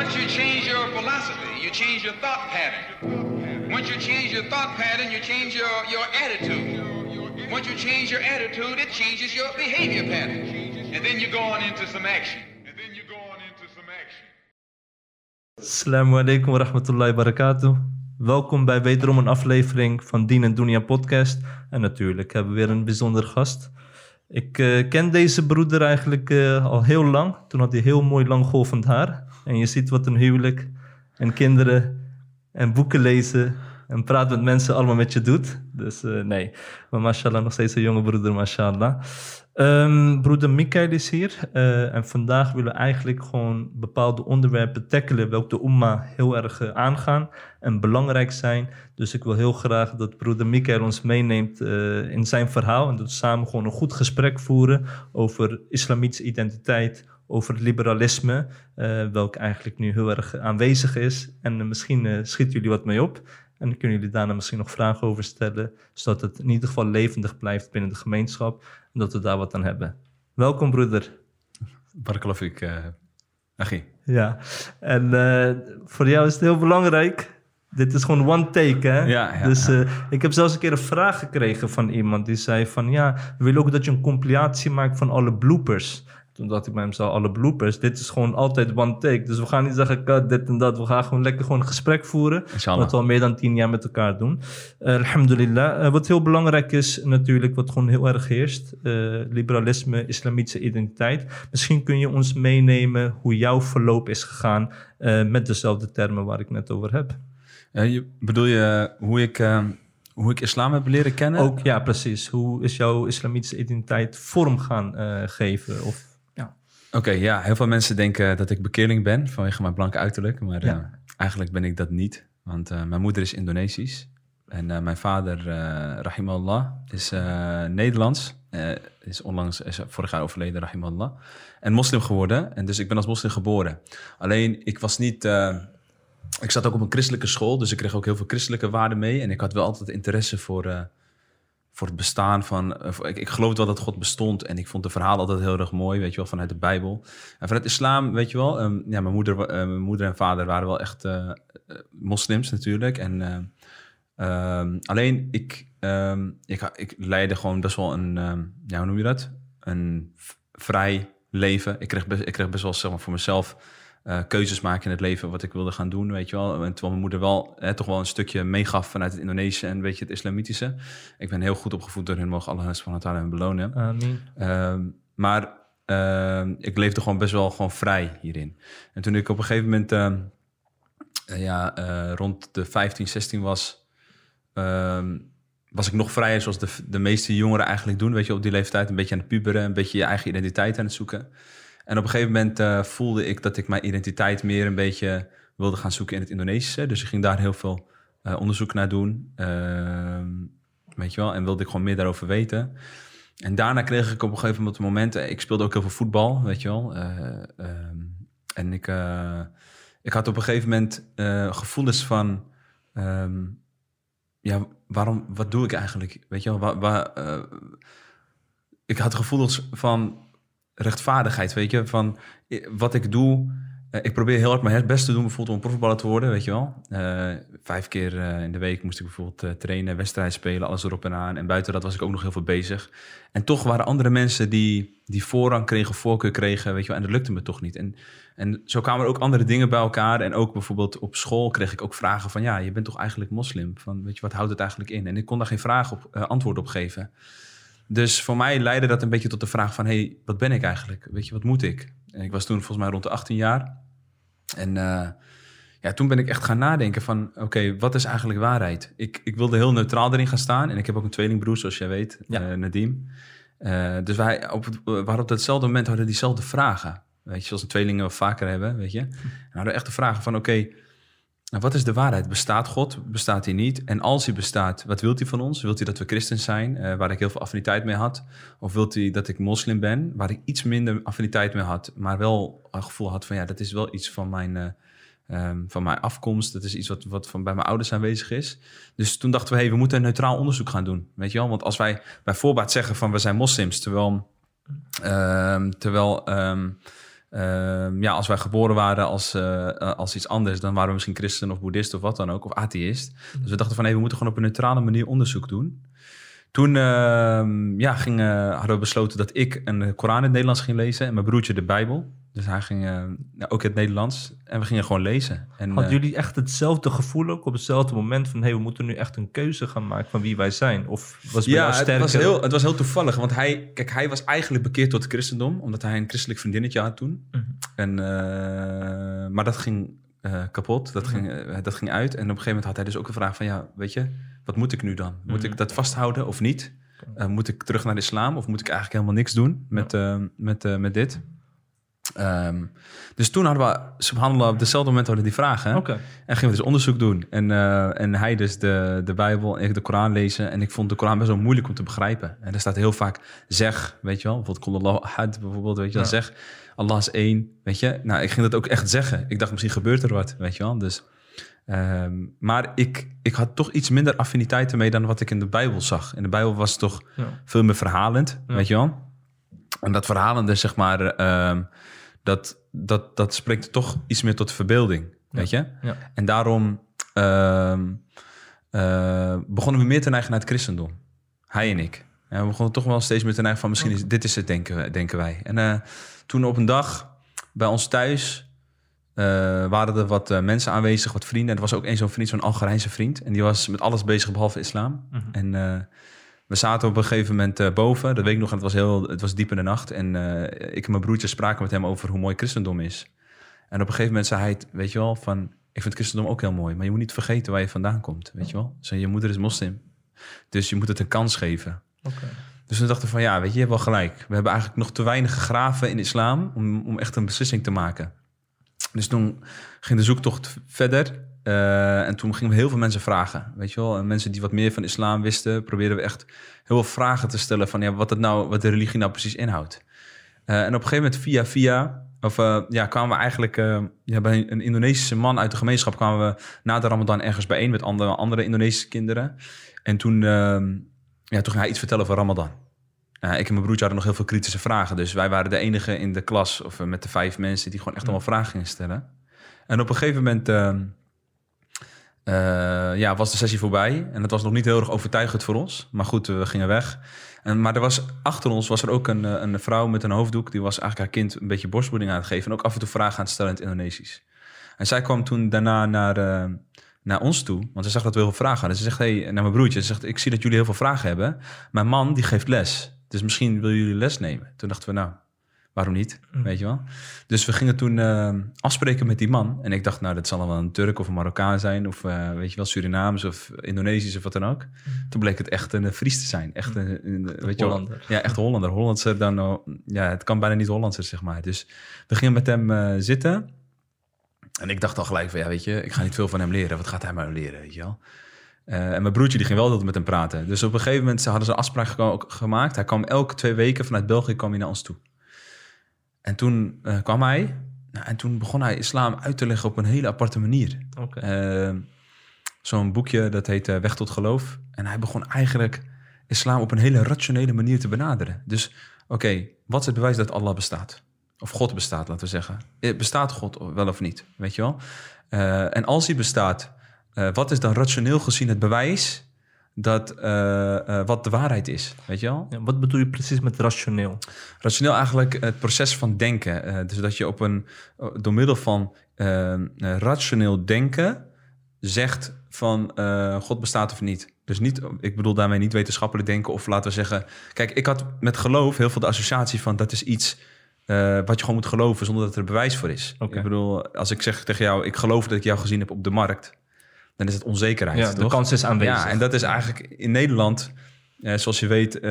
Once you change your philosophy, you change your thought pattern. Once you change your thought pattern, you change your, your attitude. Once you change your attitude, it changes your behavior pattern. And then you go on into some action. And then you go on into some action. Assalamu alaikum wa rahmatullahi wa. Welkom bij wederom een aflevering van Dien en Dunia podcast. En natuurlijk hebben we weer een bijzonder gast. Ik eh, ken deze broeder eigenlijk eh, al heel lang. Toen had hij heel mooi lang golvend haar. En je ziet wat een huwelijk en kinderen en boeken lezen en praten met mensen allemaal met je doet. Dus eh, nee, maar mashallah nog steeds een jonge broeder, mashallah. Ehm, broeder Mikael is hier eh, en vandaag willen we eigenlijk gewoon bepaalde onderwerpen tackelen welke de umma heel erg eh, aangaan en belangrijk zijn. Dus ik wil heel graag dat broeder Mikael ons meeneemt in zijn verhaal en dat we samen gewoon een goed gesprek voeren over islamitische identiteit, over het liberalisme, eh welk eigenlijk nu heel erg aanwezig is. En eh, misschien eh, schieten jullie wat mee op. En dan kunnen jullie daarna misschien nog vragen over stellen, zodat het in ieder geval levendig blijft binnen de gemeenschap en dat we daar wat aan hebben. Welkom, broeder. Barakallah ik, uh, Achi. Ja, en voor jou is het heel belangrijk. Dit is gewoon one take, hè? Ja, ja, dus ja. ik heb zelfs een keer een vraag gekregen van iemand die zei van... Ja, we willen ook dat je een compilatie maakt van alle bloopers. Toen dacht ik bij zo, alle bloopers? Dit is gewoon altijd one take. Dus we gaan niet zeggen, cut dit en dat. We gaan gewoon lekker gewoon een gesprek voeren. Inshallah. Wat we al meer dan tien jaar met elkaar doen. Eh, alhamdulillah. Eh, wat heel belangrijk is natuurlijk, wat gewoon heel erg heerst. eh, liberalisme, islamitische identiteit. Misschien kun je ons meenemen hoe jouw verloop is gegaan met dezelfde termen waar ik net over heb. Je, bedoel je hoe ik, hoe ik islam heb leren kennen? Ook, ja, precies. Hoe is jouw islamitische identiteit vorm gaan geven? Of, Oké, ja. Heel veel mensen denken dat ik bekeerling ben vanwege mijn blanke uiterlijk. Maar Ja. eh, eigenlijk ben ik dat niet. Want eh, mijn moeder is Indonesisch. En eh, mijn vader, rahimallah, is Nederlands. Is onlangs, is vorig jaar overleden, rahimallah. En moslim geworden. En dus ik ben als moslim geboren. Alleen, ik was niet... ik zat ook op een christelijke school, dus ik kreeg ook heel veel christelijke waarden mee. En ik had wel altijd interesse voor, voor het bestaan van... eh, ik, ik geloofde wel dat God bestond en ik vond de verhalen altijd heel erg mooi, weet je wel, vanuit de Bijbel. En vanuit islam, weet je wel, ehm, ja, mijn, moeder, eh, mijn moeder en vader waren wel echt eh, moslims natuurlijk. En, eh, ehm, alleen, ik, ehm, ik, ik leidde gewoon best wel een, ja, hoe noem je dat? Een vrij leven. Ik kreeg best, ik kreeg best wel zeg maar, voor mezelf eh, keuzes maken in het leven wat ik wilde gaan doen, weet je wel. En terwijl mijn moeder wel hè, toch wel een stukje meegaf vanuit het Indonesische en weet je, het islamitische. Ik ben heel goed opgevoed door hun, mogen Allah subhanahu wa ta'ala hen belonen. Amin. Ehm, maar ehm, ik leefde gewoon best wel gewoon vrij hierin. En toen ik op een gegeven moment ehm, eh, ja, eh, rond de 15, 16 was, was ik nog vrijer zoals de, de meeste jongeren eigenlijk doen. Weet je, op die leeftijd een beetje aan het puberen, een beetje je eigen identiteit aan het zoeken. En op een gegeven moment eh, voelde ik dat ik mijn identiteit meer een beetje wilde gaan zoeken in het Indonesische. Dus ik ging daar heel veel eh, onderzoek naar doen. Ehm, weet je wel, en wilde ik gewoon meer daarover weten. En daarna kreeg ik op een gegeven moment momenten... Ik speelde ook heel veel voetbal, weet je wel. Eh, ehm, en ik, eh, ik had op een gegeven moment eh, gevoelens van... ehm, ja, waarom, wat doe ik eigenlijk? Weet je wel, waar, waar, eh, ik had gevoelens van rechtvaardigheid, weet je. Van eh, wat ik doe... eh, ik probeer heel hard mijn best te doen, bijvoorbeeld om profvoetballer te worden, weet je wel. Eh, vijf keer in de week moest ik bijvoorbeeld trainen, wedstrijden spelen, alles erop en aan. En buiten dat was ik ook nog heel veel bezig. En toch waren andere mensen die, die voorrang kregen, voorkeur kregen, weet je wel. En dat lukte me toch niet. En, en zo kwamen er ook andere dingen bij elkaar. En ook bijvoorbeeld op school kreeg ik ook vragen van... ja, je bent toch eigenlijk moslim? Van, weet je, wat houdt het eigenlijk in? En ik kon daar geen vraag op, antwoord op geven. Dus voor mij leidde dat een beetje tot de vraag van... hey, wat ben ik eigenlijk? Weet je, wat moet ik? En ik was toen volgens mij rond de 18 jaar. En eh, ja, toen ben ik echt gaan nadenken van... oké, wat is eigenlijk waarheid? Ik, ik wilde heel neutraal erin gaan staan. En ik heb ook een tweelingbroer, zoals jij weet, Ja. eh, Nadim. Eh, dus wij op, we op datzelfde moment hadden diezelfde vragen. Weet je, zoals een tweelingen vaker hebben, weet je. En we hadden echt de vragen van, oké... nou, wat is de waarheid? Bestaat God? Bestaat hij niet? En als hij bestaat, wat wilt hij van ons? Wilt hij dat we christen zijn, eh, waar ik heel veel affiniteit mee had? Of wilt hij dat ik moslim ben, waar ik iets minder affiniteit mee had, maar wel een gevoel had van ja, dat is wel iets van mijn, eh, ehm, van mijn afkomst. Dat is iets wat, wat van bij mijn ouders aanwezig is. Dus toen dachten we, hey, we moeten een neutraal onderzoek gaan doen. Weet je wel? Want als wij bij voorbaat zeggen van we zijn moslims, terwijl, ehm, terwijl ehm, ehm, ja, als wij geboren waren als, eh, eh, als iets anders, dan waren we misschien christen of boeddhist of wat dan ook, of atheïst. Dus we dachten van, hé, we moeten gewoon op een neutrale manier onderzoek doen. Toen ehm, ja, ging, hadden we besloten dat ik een Koran in het Nederlands ging lezen en mijn broertje de Bijbel. Dus hij ging ja, ook in het Nederlands en we gingen gewoon lezen. En, Hadden eh, jullie echt hetzelfde gevoel ook op hetzelfde moment van... hé, hey, we moeten nu echt een keuze gaan maken van wie wij zijn? Of was bij ja, het was, heel, het was heel toevallig, want hij, kijk, hij was eigenlijk bekeerd tot het christendom, omdat hij een christelijk vriendinnetje had toen. Mhm. En, eh, maar dat ging kapot, dat, Mhm. ging, dat ging uit. En op een gegeven moment had hij dus ook een vraag van, ja, weet je, wat moet ik nu dan? Moet Mhm. ik dat vasthouden of niet? Moet ik terug naar de islam of moet ik eigenlijk helemaal niks doen met, met, met dit? Ehm, dus toen hadden we, subhanallah, op dezelfde moment hadden die vragen. En gingen we dus onderzoek doen. En, eh, en hij dus de, de Bijbel en ik de Koran lezen. En ik vond de Koran best wel moeilijk om te begrijpen. En er staat heel vaak zeg, weet je wel. Bijvoorbeeld, Qul Allahu ahad, bijvoorbeeld, weet je wel. Ja. Zeg, Allah is één, weet je. Nou, ik ging dat ook echt zeggen. Ik dacht, misschien gebeurt er wat, weet je wel. Dus, ehm, maar ik, ik had toch iets minder affiniteit ermee dan wat ik in de Bijbel zag. In de Bijbel was het toch Ja. veel meer verhalend, Ja. weet je wel. En dat verhalende, zeg maar, ehm, dat, dat, dat spreekt toch iets meer tot verbeelding, weet je. Ja. En daarom ehm, eh, begonnen we meer te neigen naar het christendom. Hij en ik. En we begonnen toch wel steeds meer te neigen van misschien is dit is het, denken, denken wij. En eh, toen op een dag bij ons thuis eh, waren er wat mensen aanwezig, wat vrienden. En er was ook één zo'n vriend, zo'n Algerijnse vriend. En die was met alles bezig behalve islam. Mhm. En we zaten op een gegeven moment eh, boven. Dat weet ik nog, en het was, heel, het was diep in de nacht. En eh, ik en mijn broertje spraken met hem over hoe mooi christendom is. En op een gegeven moment zei hij, weet je wel, van... Ik vind christendom ook heel mooi, maar je moet niet vergeten waar je vandaan komt, weet je wel. Zo, je moeder is moslim, dus je moet het een kans geven. Dus we dachten van, ja, weet je, je hebt wel gelijk. We hebben eigenlijk nog te weinig gegraven in islam om, om echt een beslissing te maken. Dus toen ging de zoektocht verder. Eh, en toen gingen we heel veel mensen vragen. Weet je wel, en mensen die wat meer van islam wisten, probeerden we echt heel veel vragen te stellen van ja, wat, het nou, wat de religie nou precies inhoudt. Eh, en op een gegeven moment via via, of eh, ja, kwamen we eigenlijk ja, bij een Indonesische man uit de gemeenschap kwamen we na de Ramadan ergens bijeen met andere, andere Indonesische kinderen. En toen, ehm, ja, toen ging hij iets vertellen over Ramadan. Nou, ik en mijn broertje hadden nog heel veel kritische vragen. Dus wij waren de enige in de klas, of met de vijf mensen, die gewoon echt allemaal vragen gingen stellen. En op een gegeven moment eh, ja, was de sessie voorbij. En het was nog niet heel erg overtuigend voor ons. Maar goed, we gingen weg. En, maar er was, achter ons was er ook een, eh, een vrouw met een hoofddoek. Die was eigenlijk haar kind een beetje borstvoeding aan het geven. En ook af en toe vragen aan het stellen in het Indonesisch. En zij kwam toen daarna naar, eh, naar ons toe. Want ze zag dat we heel veel vragen hadden. Ze zegt, hey, naar mijn broertje. Ze zegt, ik zie dat jullie heel veel vragen hebben. Mijn man, die geeft les. Dus misschien willen jullie les nemen. Toen dachten we, nou, waarom niet? Mm. Weet je wel? Dus we gingen toen eh, afspreken met die man. En ik dacht, nou, dat zal wel een Turk of een Marokkaan zijn. Of eh, weet je wel, Surinaams of Indonesisch of wat dan ook. Toen bleek het echt een Fries te zijn. Echt een, een- weet je wel, ja, echt Hollander. Hollandser dan, eh, ja, het kan bijna niet Hollandser, zeg maar. Dus we gingen met hem eh, zitten. En ik dacht al gelijk van, ja, weet je, ik ga niet veel van hem leren. Wat gaat hij maar leren, weet je wel? Eh, en mijn broertje die ging wel altijd met hem praten. Dus op een gegeven moment hadden ze een afspraak gemaakt. Hij kwam elke twee weken vanuit België kwam hij naar ons toe. En toen eh, kwam hij. Nou, en toen begon hij islam uit te leggen op een hele aparte manier. Oké. Eh, Zo'n boekje, dat heet eh, Weg tot Geloof. En hij begon eigenlijk islam op een hele rationele manier te benaderen. Dus, oké, wat is het bewijs dat Allah bestaat? Of God bestaat, laten we zeggen. Eh, Bestaat God wel of niet, weet je wel? En als hij bestaat, wat is dan rationeel gezien het bewijs... Dat, eh, eh, wat de waarheid is, weet je wel? Ja, wat bedoel je precies met rationeel? Rationeel eigenlijk het proces van denken. Eh, dus dat je op een, door middel van rationeel denken zegt van God bestaat of niet. Dus niet, ik bedoel daarmee niet wetenschappelijk denken of laten we zeggen... Kijk, ik had met geloof heel veel de associatie van dat is iets wat je gewoon moet geloven zonder dat er bewijs voor is. Ik bedoel, als ik zeg tegen jou, ik geloof dat ik jou gezien heb op de markt, dan is het onzekerheid. Ja, de toch? kans is aanwezig. Ja, en dat is eigenlijk in Nederland, eh, zoals je weet, eh,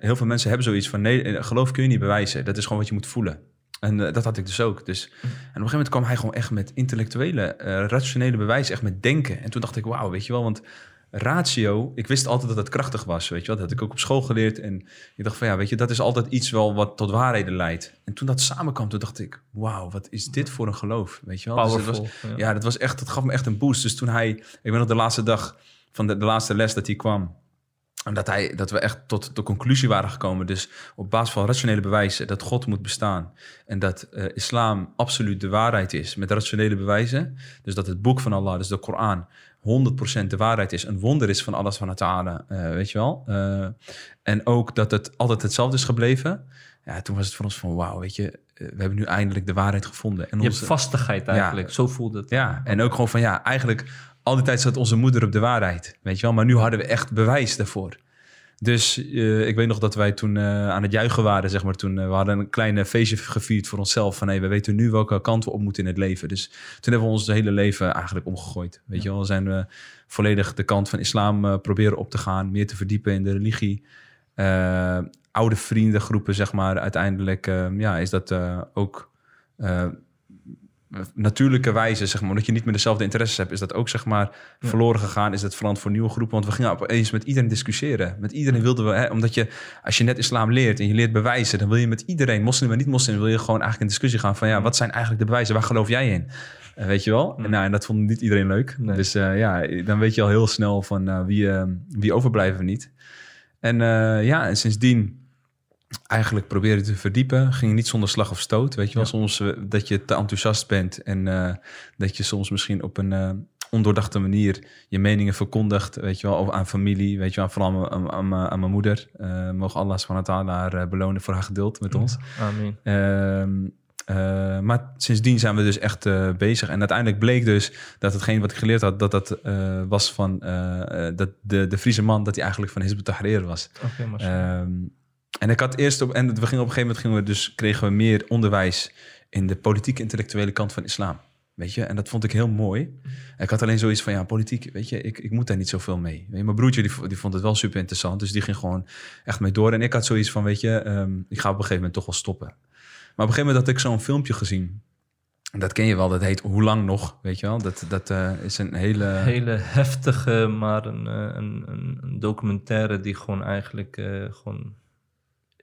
heel veel mensen hebben zoiets van nee, eh, geloof kun je niet bewijzen. Dat is gewoon wat je moet voelen. En dat had ik dus ook. Dus, en op een gegeven moment kwam hij gewoon echt met intellectuele, rationele bewijs, echt met denken. En toen dacht ik, wauw, weet je wel, want ratio, ik wist altijd dat het krachtig was, weet je wel. Dat had ik ook op school geleerd. En ik dacht van ja, weet je, dat is altijd iets wel wat tot waarheden leidt. En toen dat samenkwam, toen dacht ik, wauw, wat is dit voor een geloof, weet je wel. Dus het was- ja. ja, dat was echt, dat gaf me echt een boost. Dus toen hij, ik weet nog de laatste dag van de, de laatste les dat hij kwam, En dat, hij, dat we echt tot de conclusie waren gekomen, dus op basis van rationele bewijzen, dat God moet bestaan. En dat eh, islam absoluut de waarheid is met rationele bewijzen. Dus dat het boek van Allah, dus de Koran, 100% de waarheid is. Een wonder is van alles van het ta'ala, eh, weet je wel. Eh, en ook dat het altijd hetzelfde is gebleven. Ja, toen was het voor ons van, wauw, weet je, eh, we hebben nu eindelijk de waarheid gevonden. En Je hebt vastigheid eigenlijk. Zo voelde het. ja, en ook gewoon van ja, eigenlijk al die tijd zat onze moeder op de waarheid, weet je wel. Maar nu hadden we echt bewijs daarvoor. Dus eh, ik weet nog dat wij toen eh, aan het juichen waren, zeg maar. Toen eh, we hadden een klein feestje gevierd voor onszelf. Van hey, we weten nu welke kant we op moeten in het leven. Dus toen hebben we ons hele leven eigenlijk omgegooid. Weet je wel, zijn we volledig de kant van islam proberen op te gaan. Meer te verdiepen in de religie. Oude vriendengroepen, zeg maar. Uiteindelijk ja, is dat ook natuurlijke wijze, zeg maar, omdat je niet meer dezelfde interesses hebt, is dat ook zeg maar Ja. verloren gegaan. Is dat veranderd voor nieuwe groepen? Want we gingen opeens met iedereen discussiëren. Met iedereen wilden we, hè, omdat je, als je net islam leert en je leert bewijzen, dan wil je met iedereen, moslim en niet-moslim, wil je gewoon eigenlijk in discussie gaan van ja, wat zijn eigenlijk de bewijzen? Waar geloof jij in? Eh, weet je wel? En, nou, en dat vond niet iedereen leuk. Nee. Dus eh, ja, dan weet je al heel snel van eh, wie, wie overblijven we niet. En ja, en sindsdien eigenlijk proberen te verdiepen. Ging niet zonder slag of stoot. Weet je wel, Ja. soms eh, dat je te enthousiast bent en eh, dat je soms misschien op een eh, ondoordachte manier je meningen verkondigt. Weet je wel, aan familie. Weet je wel, vooral aan, aan, aan, aan mijn moeder. Mogen Allah subhanahu haar belonen voor haar geduld met ons. Amen. Ehm, eh, maar sindsdien zijn we dus echt bezig. En uiteindelijk bleek dus dat hetgeen wat ik geleerd had, dat dat was van dat de, de Friese man, dat hij eigenlijk van Hizb ut-Tahrir was. Ehm, en ik had eerst op, en we gingen op een gegeven moment gingen we dus kregen we meer onderwijs in de politiek intellectuele kant van islam. Weet je, en dat vond ik heel mooi. Ik had alleen zoiets van, ja, politiek, weet je, ik, ik moet daar niet zoveel mee. Mijn broertje, die, die vond het wel super interessant, dus die ging gewoon echt mee door. En ik had zoiets van, weet je, ehm, ik ga op een gegeven moment toch wel stoppen. Maar op een gegeven moment had ik zo'n filmpje gezien. En Dat ken je wel, dat heet Hoe lang nog, weet je wel. Dat, dat eh, is een hele... hele heftige, maar een, eh, een, een documentaire die gewoon eigenlijk eh, gewoon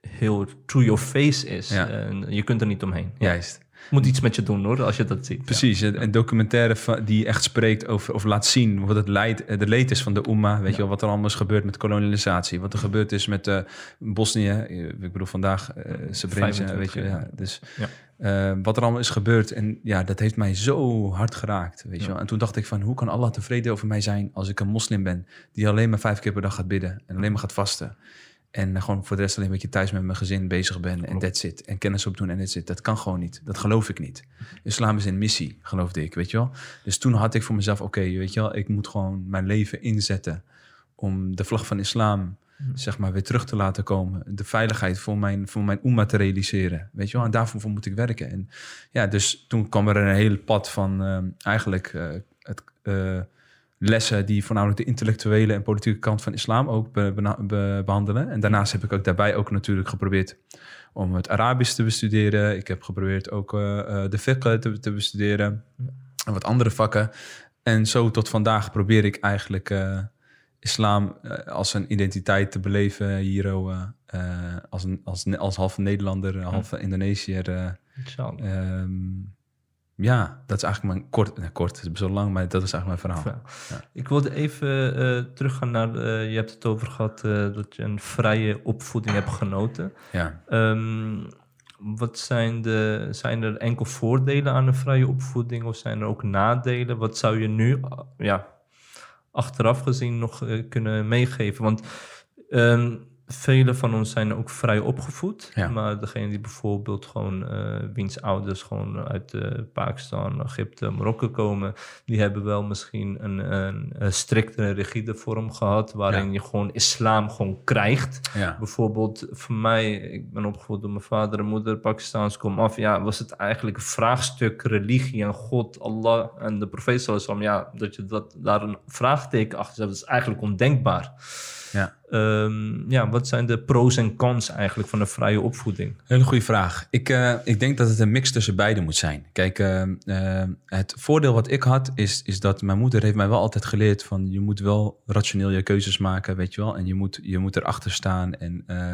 heel to your face is. Ja. En je kunt er niet omheen. Ja. Juist. Moet iets met je doen hoor, als je dat ziet. Precies, een, een documentaire die echt spreekt over, of laat zien wat het leid, eh, de leed is van de Oemma. Weet je wel, wat er allemaal is gebeurd met kolonialisatie. Wat er gebeurd is met eh, Bosnië. eh, Ik bedoel, vandaag uh, Srebrenica, 25 weet je. Ja, dus Ja. wat er allemaal is gebeurd. En ja, dat heeft mij zo hard geraakt, weet je Ja. wel. En toen dacht ik van, hoe kan Allah tevreden over mij zijn als ik een moslim ben... die alleen maar vijf keer per dag gaat bidden en alleen maar gaat vasten. En gewoon voor de rest alleen een beetje thuis met mijn gezin bezig ben en that's it. En kennis opdoen en that's it. Dat kan gewoon niet. Dat geloof ik niet. Islam is een missie, geloofde ik, weet je wel. Dus toen had ik voor mezelf, oké, weet je wel, ik moet gewoon mijn leven inzetten om de vlag van islam, zeg maar, weer terug te laten komen. De veiligheid voor mijn, voor mijn umma te realiseren, weet je wel. En daarvoor moet ik werken. En ja, dus toen kwam er een hele pad van ehm, eigenlijk eh, het, eh, lessen die voornamelijk de intellectuele en politieke kant van islam ook be- bena- be- behandelen. En daarnaast heb ik ook daarbij ook natuurlijk geprobeerd om het Arabisch te bestuderen. Ik heb geprobeerd ook eh, eh, de fiqh te, te bestuderen en wat andere vakken. En zo tot vandaag probeer ik eigenlijk eh, islam als een identiteit te beleven hier als, een, als, als half Nederlander, half Indonesiër. Inshallah. Ehm, ja, dat is eigenlijk mijn kort, nee, kort, het is best wel lang, maar dat is eigenlijk mijn verhaal. Ja. Ik wilde even eh, teruggaan naar, eh, je hebt het over gehad eh, dat je een vrije opvoeding hebt genoten. Ja, Ehm, wat zijn, de, zijn er enkel voordelen aan een vrije opvoeding of zijn er ook nadelen? Wat zou je nu, ja, achteraf gezien nog kunnen meegeven? Want ehm velen van ons zijn ook vrij opgevoed, Ja. maar degene die bijvoorbeeld gewoon, eh wiens ouders gewoon uit eh, Pakistan, Egypte, Marokko komen, die hebben wel misschien een, een, een strikte, rigide vorm gehad, waarin Ja. je gewoon islam gewoon krijgt. ja, Bijvoorbeeld voor mij, ik ben opgevoed door mijn vader en moeder, Pakistaans kom af. Ja, was het eigenlijk een vraagstuk religie en God, Allah en de profeet Ja, dat je dat, daar een vraagteken achter zet, dat is eigenlijk ondenkbaar. Ehm, ja, wat zijn de pros en cons eigenlijk van een vrije opvoeding? Hele goede vraag. Ik, eh, ik denk dat het een mix tussen beide moet zijn. Kijk, eh, eh, het voordeel wat ik had, is, is dat mijn moeder heeft mij wel altijd geleerd van je moet wel rationeel je keuzes maken, weet je wel. En je moet, je moet erachter staan. En eh,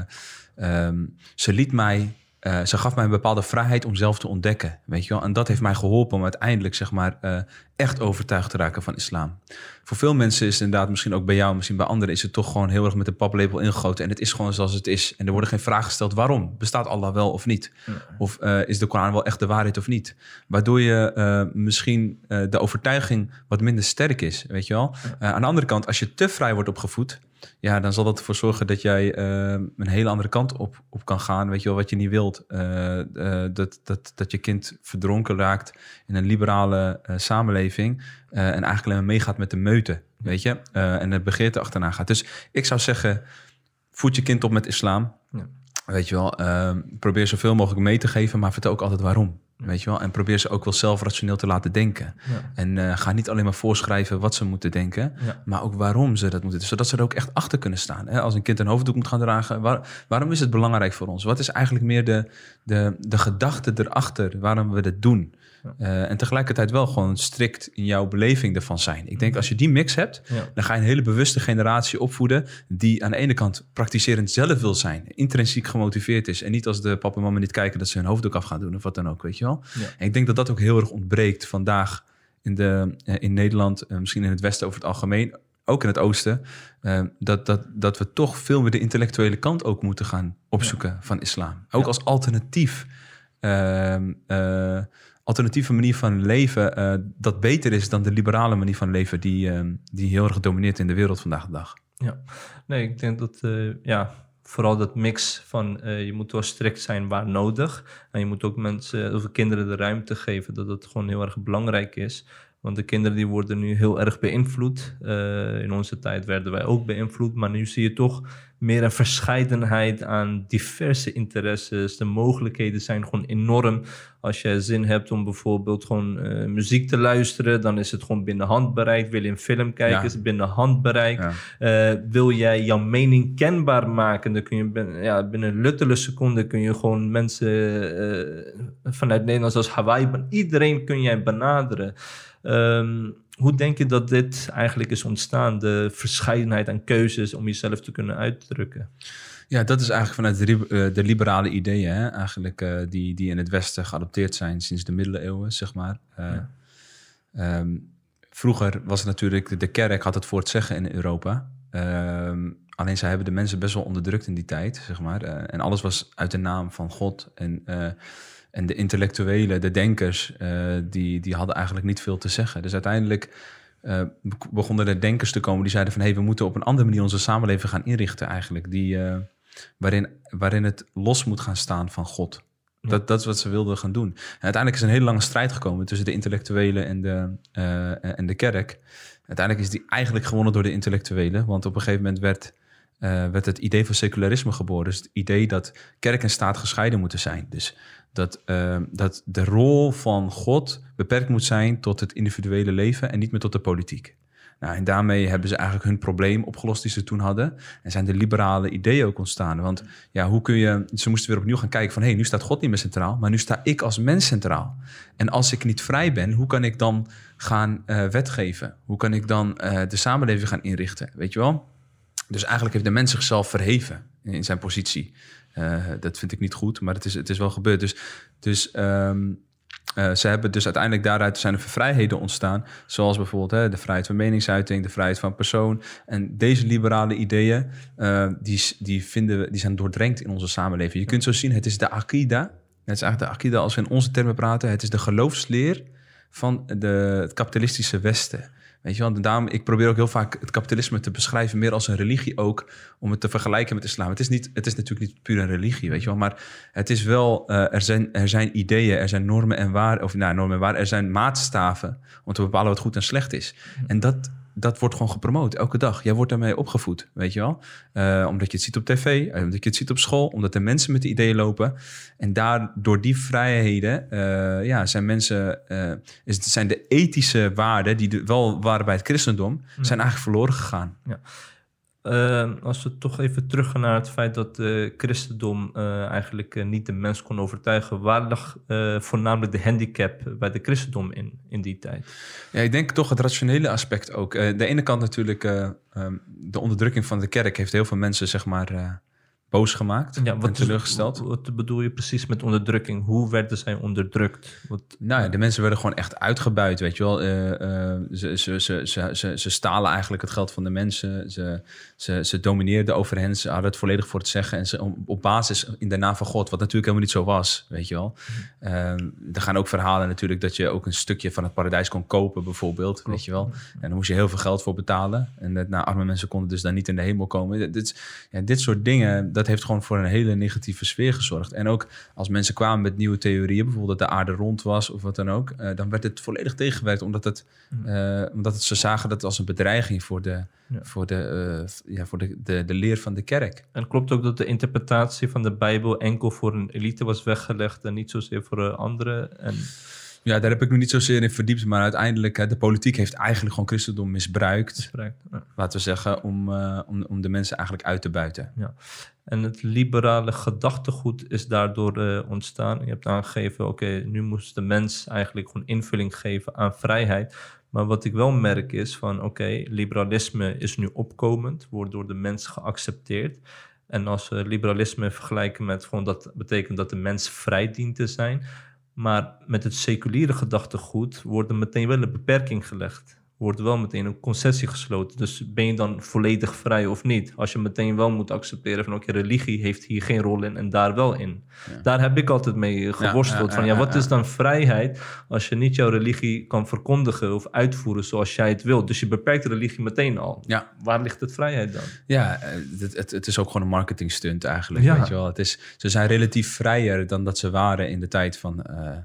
ehm, ze liet mij eh, ze gaf mij een bepaalde vrijheid om zelf te ontdekken, weet je wel. En dat heeft mij geholpen om uiteindelijk, zeg maar, eh, echt overtuigd te raken van islam. Voor veel mensen is het inderdaad, misschien ook bij jou, misschien bij anderen, is het toch gewoon heel erg met een paplepel ingegoten. En het is gewoon zoals het is. En er worden geen vragen gesteld waarom. Bestaat Allah wel of niet? Of eh, is de Koran wel echt de waarheid of niet? Waardoor je misschien de overtuiging wat minder sterk is, weet je wel. aan de andere kant, als je te vrij wordt opgevoed, ja, dan zal dat ervoor zorgen dat jij uh, een hele andere kant op, op kan gaan. Weet je wel, wat je niet wilt. Uh, uh, dat, dat, dat je kind verdronken raakt in een liberale samenleving. en eigenlijk alleen maar meegaat met de meute, weet je. en de begeerte achterna gaat. Dus ik zou zeggen, voed je kind op met islam. Ja. Weet je wel, probeer zoveel mogelijk mee te geven, maar vertel ook altijd waarom. Weet je wel? En probeer ze ook wel zelf rationeel te laten denken. En uh, ga niet alleen maar voorschrijven wat ze moeten denken, maar ook waarom ze dat moeten. Zodat ze er ook echt achter kunnen staan. Hè? Als een kind een hoofddoek moet gaan dragen, waarom is het belangrijk voor ons? Wat is eigenlijk meer de, de, de gedachte erachter waarom we dat doen? Uh, en tegelijkertijd wel gewoon strikt in jouw beleving ervan zijn. Ik denk als je die mix hebt, dan ga je een hele bewuste generatie opvoeden die aan de ene kant praktiserend zelf wil zijn, intrinsiek gemotiveerd is en niet als de papa en mama niet kijken dat ze hun hoofddoek af gaan doen of wat dan ook, weet je wel. En ik denk dat dat ook heel erg ontbreekt vandaag in, de, eh, in Nederland, uh, misschien in het Westen over het algemeen, ook in het Oosten, dat, dat, dat we toch veel meer de intellectuele kant ook moeten gaan opzoeken van islam. Ook als alternatief. Ehm, alternatieve manier van leven uh, dat beter is dan de liberale manier van leven die, uh, die heel erg domineert in de wereld vandaag de dag. Ja, nee, ik denk dat uh, ja, vooral dat mix van je moet wel strikt zijn waar nodig. En je moet ook mensen of kinderen de ruimte geven dat het gewoon heel erg belangrijk is. Want de kinderen die worden nu heel erg beïnvloed. in onze tijd werden wij ook beïnvloed, maar nu zie je toch meer een verscheidenheid aan diverse interesses. De mogelijkheden zijn gewoon enorm. Als je zin hebt om bijvoorbeeld gewoon uh, muziek te luisteren, dan is het gewoon binnen handbereik. Wil je een film kijken, is het binnen handbereik. Ja. Uh, wil jij jouw mening kenbaar maken, dan kun je binnen, ja, binnen luttele seconden kun je gewoon mensen vanuit Nederland zoals Hawaii, iedereen kun jij benaderen. Um, hoe denk je dat dit eigenlijk is ontstaan? De verscheidenheid aan keuzes om jezelf te kunnen uitdrukken. Ja, dat is eigenlijk vanuit de, eh, de liberale ideeën, hè? eigenlijk uh, die, die in het Westen geadopteerd zijn sinds de middeleeuwen, zeg maar. Uh, um, vroeger was het natuurlijk, de, de, kerk had het voor het zeggen in Europa. Um, alleen zij hebben de mensen best wel onderdrukt in die tijd, zeg maar. en alles was uit de naam van God. En en de intellectuelen, de denkers, uh, die, die hadden eigenlijk niet veel te zeggen. Dus uiteindelijk uh, begonnen er denkers te komen die zeiden van... hé, hey, we moeten op een andere manier onze samenleving gaan inrichten eigenlijk. Die, uh, waarin, waarin het los moet gaan staan van God. Dat, dat is wat ze wilden gaan doen. En uiteindelijk is een hele lange strijd gekomen tussen de intellectuelen en de, en de kerk. Uiteindelijk is die eigenlijk gewonnen door de intellectuelen. Want op een gegeven moment werd... werd het idee van secularisme geboren. Dus het idee dat kerk en staat gescheiden moeten zijn. Dus dat, uh, dat de rol van God beperkt moet zijn tot het individuele leven en niet meer tot de politiek. Nou, en daarmee hebben ze eigenlijk hun probleem opgelost die ze toen hadden. En zijn de liberale ideeën ook ontstaan. Want ja, hoe kun je. Ze moesten weer opnieuw gaan kijken van hé, hey, nu staat God niet meer centraal, maar nu sta ik als mens centraal. En als ik niet vrij ben, hoe kan ik dan gaan uh, wetgeven? Hoe kan ik dan uh, de samenleving gaan inrichten? Weet je wel? Dus eigenlijk heeft de mens zichzelf verheven in zijn positie. Uh, dat vind ik niet goed, maar het is, het is wel gebeurd. Dus, dus um, uh, ze hebben dus uiteindelijk daaruit zijn er vrijheden ontstaan. Zoals bijvoorbeeld hè, de vrijheid van meningsuiting, de vrijheid van persoon. En deze liberale ideeën, uh, die, die, vinden we, die zijn doordrenkt in onze samenleving. Je kunt zo zien, het is de akida. Het is eigenlijk de akida als we in onze termen praten. Het is de geloofsleer van de, het kapitalistische Westen. Weet je wel, ik probeer ook heel vaak het kapitalisme te beschrijven, meer als een religie ook, om het te vergelijken met islam. Het is, niet, het is natuurlijk niet puur een religie, weet je wel, maar het is wel, uh, er, zijn, er zijn ideeën, er zijn normen en waarden, of nou, normen en waarden, er zijn maatstaven om te bepalen wat goed en slecht is. En dat, dat wordt gewoon gepromoot elke dag. Jij wordt daarmee opgevoed, weet je wel. Uh, omdat je het ziet op tv, eh, omdat je het ziet op school, omdat er mensen met die ideeën lopen. En daar, door die vrijheden, uh, ja, zijn mensen, uh, is, zijn de ethische waarden, die de, wel waren bij het christendom, zijn eigenlijk verloren gegaan. Ja. Uh, als we toch even teruggaan naar het feit dat uh, christendom uh, eigenlijk uh, niet de mens kon overtuigen, waar lag voornamelijk de handicap bij de christendom in, in die tijd? Ja, ik denk toch het rationele aspect ook. de ene kant natuurlijk, um, de onderdrukking van de kerk heeft heel veel mensen, zeg maar, boos gemaakt Ja, en wat, is- teleurgesteld. wat bedoel je precies met onderdrukking? Hoe werden zij onderdrukt? Wat, Nou ja, de mensen werden gewoon echt uitgebuit, weet je wel. Eh, eh, ze, ze, ze, ze, ze, ze stalen eigenlijk het geld van de mensen. Ze, ze, ze domineerden over hen. Ze hadden het volledig voor het zeggen. En ze, op, basis in de naam van God, wat natuurlijk helemaal niet zo was, weet je wel. Eh, er gaan ook verhalen natuurlijk dat je ook een stukje van het paradijs kon kopen, bijvoorbeeld, weet je wel. En dan moest je heel veel geld voor betalen. En dat, nou, arme mensen konden dus daar niet in de hemel komen. Dit, ja, dit soort dingen, dat heeft gewoon voor een hele negatieve sfeer gezorgd. En ook als mensen kwamen met nieuwe theorieën, bijvoorbeeld dat de aarde rond was of wat dan ook, eh, dan werd het volledig tegengewerkt, omdat, het, eh, omdat het, ze zagen dat als een bedreiging voor de, Ja. voor de, eh, ja, voor de, de, de leer van de kerk. En klopt ook dat de interpretatie van de Bijbel enkel voor een elite was weggelegd en niet zozeer voor uh, anderen? En Ja, daar heb ik nog niet zozeer in verdiept, maar uiteindelijk, hè, de politiek heeft eigenlijk gewoon christendom misbruikt, misbruikt. Ja. laten we zeggen, om, eh, om, om de mensen eigenlijk uit te buiten. En het liberale gedachtegoed is daardoor eh, ontstaan. Je hebt aangegeven, oké, nu moest de mens eigenlijk gewoon invulling geven aan vrijheid. Maar wat ik wel merk is van, oké, liberalisme is nu opkomend, wordt door de mens geaccepteerd. En als we liberalisme vergelijken met gewoon dat betekent dat de mens vrij dient te zijn. Maar met het seculiere gedachtegoed wordt er meteen wel een beperking gelegd. Wordt wel meteen een concessie gesloten. Dus ben je dan volledig vrij of niet? Als je meteen wel moet accepteren van oké, religie heeft hier geen rol in en daar wel in. Daar heb ik altijd mee geworsteld. ja, van ja, wat is dan vrijheid als je niet jouw religie kan verkondigen of uitvoeren zoals jij het wilt? Dus je beperkt de religie meteen al. Ja. Waar ligt het vrijheid dan? Ja, eh, het, het, het is ook gewoon een marketing stunt eigenlijk. Weet je wel. Het is, ze zijn relatief vrijer dan dat ze waren in de tijd van. eh,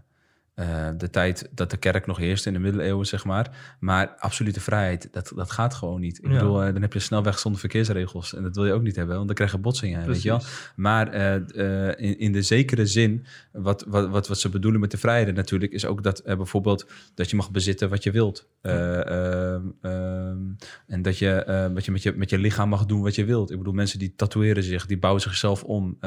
eh, de tijd dat de kerk nog heerste in de middeleeuwen, zeg maar. Maar absolute vrijheid, dat, dat gaat gewoon niet. Ik Ja. bedoel, eh, dan heb je snelweg zonder verkeersregels. En dat wil je ook niet hebben, want dan krijg je botsingen, weet je wel. Maar eh, in, in de zekere zin, wat, wat, wat, wat ze bedoelen met de vrijheid natuurlijk, is ook dat bijvoorbeeld dat je mag bezitten wat je wilt. Eh, ehm, ehm, en dat je, dat je, met je met je lichaam mag doen wat je wilt. Ik bedoel, mensen die tatoeëren zich, die bouwen zichzelf om.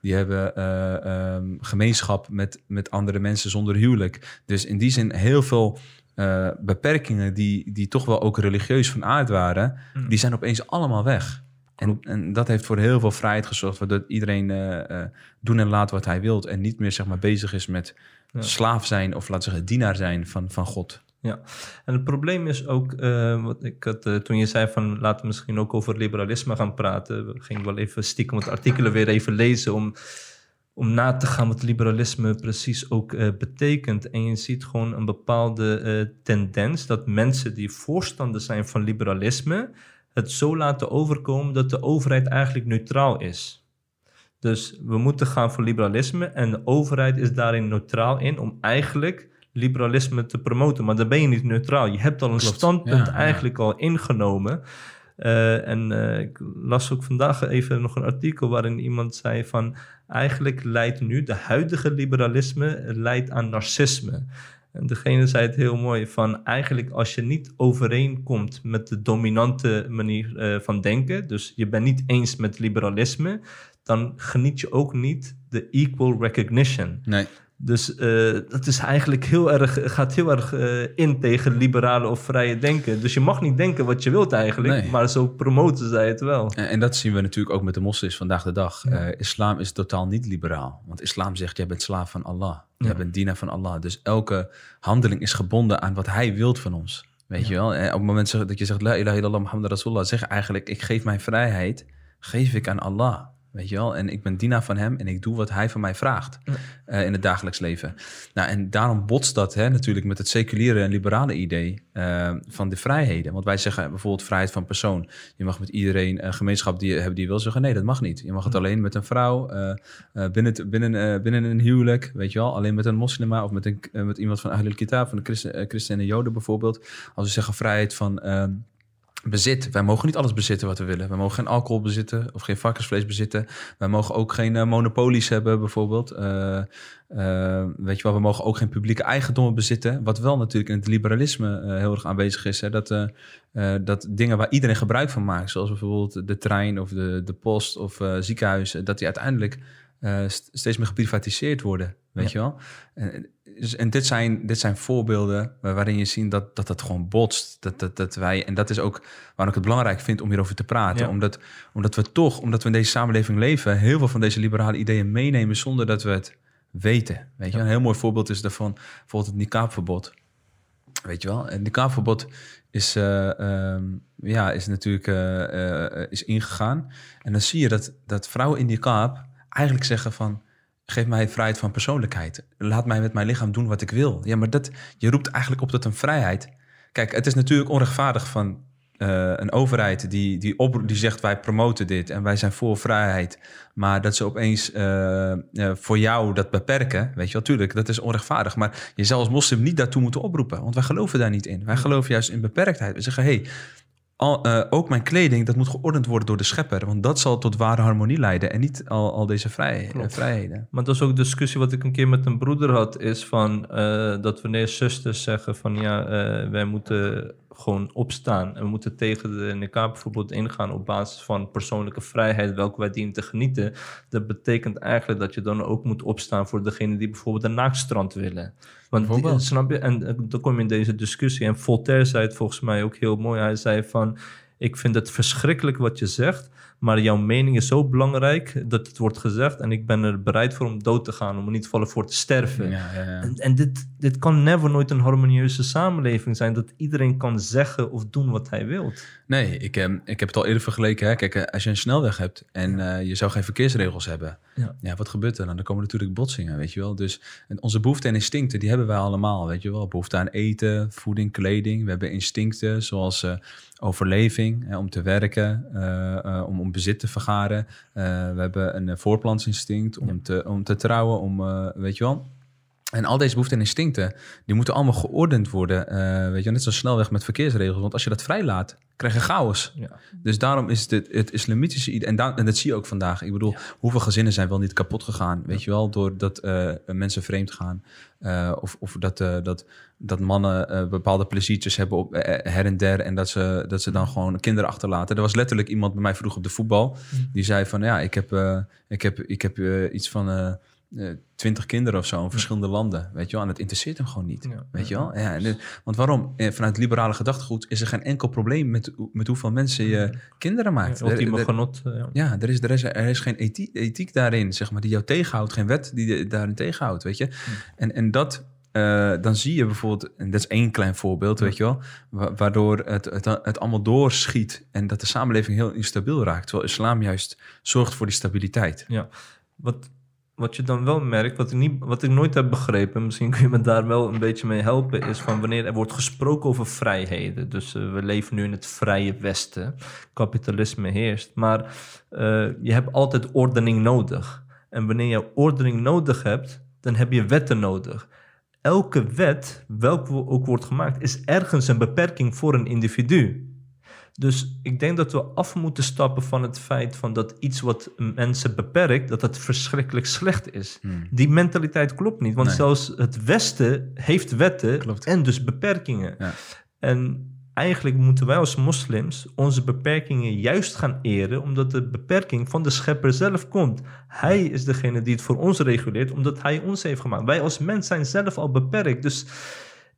die hebben eh, ehm, gemeenschap met, met andere mensen zonder huwelijk. Dus in die zin heel veel eh, beperkingen die, die toch wel ook religieus van aard waren, Hmm. die zijn opeens allemaal weg. En, en dat heeft voor heel veel vrijheid gezorgd, waardoor iedereen eh, doen en laat wat hij wilt en niet meer zeg maar, bezig is met Ja. slaaf zijn of laten we zeggen dienaar zijn van, van God. Ja, en het probleem is ook, wat ik had, toen je zei van laten we misschien ook over liberalisme gaan praten, we gingen wel even stiekem wat artikelen weer even lezen om, om na te gaan wat liberalisme precies ook eh, betekent. En je ziet gewoon een bepaalde eh, tendens dat mensen die voorstander zijn van liberalisme het zo laten overkomen dat de overheid eigenlijk neutraal is. Dus we moeten gaan voor liberalisme en de overheid is daarin neutraal in om eigenlijk liberalisme te promoten. Maar dan ben je niet neutraal. Je hebt al een Klopt. standpunt Ja, ja. eigenlijk al ingenomen. Eh, en eh, ik las ook vandaag even nog een artikel waarin iemand zei van eigenlijk leidt nu de huidige liberalisme leidt aan narcisme. En degene zei het heel mooi van eigenlijk als je niet overeenkomt met de dominante manier eh, van denken, dus je bent niet eens met liberalisme, dan geniet je ook niet de equal recognition. Nee. Dus eh, dat is eigenlijk heel erg, gaat heel erg eh, in tegen liberale of vrije denken. Dus je mag niet denken wat je wilt eigenlijk, Nee. maar zo promoten zij het wel. En, en dat zien we natuurlijk ook met de moslims vandaag de dag. Ja. Eh, islam is totaal niet liberaal. Want islam zegt, jij bent slaaf van Allah. Ja. Jij bent dienaar van Allah. Dus elke handeling is gebonden aan wat hij wilt van ons. Weet je wel? En op het moment dat je zegt, la ilaha illallah Muhammad Rasulullah, zeg eigenlijk, ik geef mijn vrijheid, geef ik aan Allah. Weet je wel? En ik ben dienaar van hem en ik doe wat hij van mij vraagt Ja. eh, in het dagelijks leven. Nou, en daarom botst dat hè, natuurlijk met het seculiere en liberale idee eh, van de vrijheden. Want wij zeggen bijvoorbeeld vrijheid van persoon. Je mag met iedereen een gemeenschap die, hebben die je wil zeggen. Nee, dat mag niet. Je mag het alleen met een vrouw, eh, eh, binnen, binnen, eh, binnen een huwelijk, weet je wel. Alleen met een moslima of met, een, eh, met iemand van Ahlul Kitab, van de christen, eh, christenen en joden bijvoorbeeld. Als we zeggen vrijheid van... ehm, bezit. Wij mogen niet alles bezitten wat we willen. We mogen geen alcohol bezitten of geen varkensvlees bezitten. Wij mogen ook geen eh, monopolies hebben, bijvoorbeeld. Eh, eh, weet je wel, we mogen ook geen publieke eigendommen bezitten. Wat wel natuurlijk in het liberalisme heel erg aanwezig is. Hè? Dat, dat dingen waar iedereen gebruik van maakt, zoals bijvoorbeeld de trein of de, de post of ziekenhuizen, dat die uiteindelijk st- steeds meer geprivatiseerd worden. weet je wel? En, en dit, zijn, dit zijn voorbeelden waar- waarin je ziet dat dat, dat gewoon botst. Dat, dat, dat wij, en dat is ook waarom ik het belangrijk vind om hierover te praten. Ja. Omdat, omdat we toch, omdat we in deze samenleving leven, heel veel van deze liberale ideeën meenemen zonder dat we het weten. Weet je, Ja. een heel mooi voorbeeld is daarvan bijvoorbeeld het niqabverbod. Weet je wel, het niqabverbod is, eh, ehm, ja, is natuurlijk eh, eh, is ingegaan. En dan zie je dat, dat vrouwen in niqab eigenlijk zeggen van... geef mij vrijheid van persoonlijkheid. Laat mij met mijn lichaam doen wat ik wil. Ja, maar dat, je roept eigenlijk op tot een vrijheid. Kijk, het is natuurlijk onrechtvaardig van eh, een overheid die, die, op, die zegt... wij promoten dit en wij zijn voor vrijheid. Maar dat ze opeens eh, eh, voor jou dat beperken, weet je wel, tuurlijk, dat is onrechtvaardig. Maar je zou als moslim niet daartoe moeten oproepen, want wij geloven daar niet in. Wij geloven juist in beperktheid. We zeggen, hey, al, eh, ook mijn kleding, dat moet geordend worden door de schepper. Want dat zal tot ware harmonie leiden en niet al, al deze vrij, eh, vrijheden. Maar dat is ook een discussie wat ik een keer met een broeder had, is van eh, dat wanneer zusters zeggen van ja, wij moeten gewoon opstaan en we moeten tegen de niqab bijvoorbeeld ingaan op basis van persoonlijke vrijheid, welke wij dienen te genieten. Dat betekent eigenlijk dat je dan ook moet opstaan voor degene die bijvoorbeeld een naaktstrand willen. Want die- snap je? En dan kom je in deze discussie. En Voltaire zei het volgens mij ook heel mooi. Hij zei van, ik vind het verschrikkelijk wat je zegt, maar jouw mening is zo belangrijk dat het wordt gezegd en ik ben er bereid voor om dood te gaan, om er niet vallen voor te sterven. Ja, ja, ja. En, en dit, dit kan never nooit een harmonieuze samenleving zijn, dat iedereen kan zeggen of doen wat hij wil. Nee, ik, eh, ik heb het al eerder vergeleken. Hè? Kijk, eh, als je een snelweg hebt en eh, je zou geen verkeersregels hebben. Ja. wat gebeurt er dan? Dan komen natuurlijk botsingen, weet je wel. Dus onze behoeften en instincten, die hebben wij allemaal, weet je wel. Behoefte aan eten, voeding, kleding. We hebben instincten zoals eh, overleving, hè, om te werken, eh, eh, om, om bezit te vergaren. Eh, we hebben een voortplantsinstinct om, te, om te trouwen, om, weet je wel. En al deze behoeften en instincten, die moeten allemaal geordend worden. eh, weet je, wel, net zoals snelweg met verkeersregels. Want als je dat vrijlaat, krijg je chaos. Ja. Dus daarom is het, het islamitische idee, en, daar- en dat zie je ook vandaag. Ik bedoel, hoeveel gezinnen zijn wel niet kapot gegaan, weet je wel, doordat eh mensen vreemd gaan. Of of dat, dat, dat mannen eh, bepaalde pleziertjes hebben op eh, her en der en dat ze, dat ze dan gewoon kinderen achterlaten. Er was letterlijk iemand bij mij vroeg op de voetbal, die zei van ja, ik heb, eh, ik heb, ik heb eh, iets van... eh, eh, twintig kinderen of zo in verschillende landen, weet je wel. En het interesseert hem gewoon niet, Ja. weet je wel. Ja, en want waarom? Eh, Vanuit liberale gedachtegoed is er geen enkel probleem met, met hoeveel mensen je kinderen maakt. Er- Ultieme er- genot. eh, ja. ja, er is, er is, er is geen ethiek, ethiek daarin, zeg maar, die jou tegenhoudt. Geen wet die je daarin tegenhoudt, weet je. En, en dat, eh, dan zie je bijvoorbeeld, en dat is één klein voorbeeld, weet je wel, wa- waardoor het, het, het allemaal doorschiet en dat de samenleving heel instabiel raakt. Terwijl islam juist zorgt voor die stabiliteit. Ja, wat, wat je dan wel merkt, wat ik, niet, wat ik nooit heb begrepen, misschien kun je me daar wel een beetje mee helpen, is van wanneer er wordt gesproken over vrijheden. Dus eh, we leven nu in het vrije Westen, kapitalisme heerst, maar eh, je hebt altijd ordening nodig. En wanneer je ordening nodig hebt, dan heb je wetten nodig. Elke wet, welke ook wordt gemaakt, is ergens een beperking voor een individu. Dus ik denk dat we af moeten stappen van het feit van dat iets wat mensen beperkt, dat dat verschrikkelijk slecht is. Die mentaliteit klopt niet, want Nee. zelfs het Westen heeft wetten Klopt. en dus beperkingen. Ja. En eigenlijk moeten wij als moslims onze beperkingen juist gaan eren, omdat de beperking van de schepper zelf komt. Hij is degene die het voor ons reguleert, omdat hij ons heeft gemaakt. Wij als mens zijn zelf al beperkt. Dus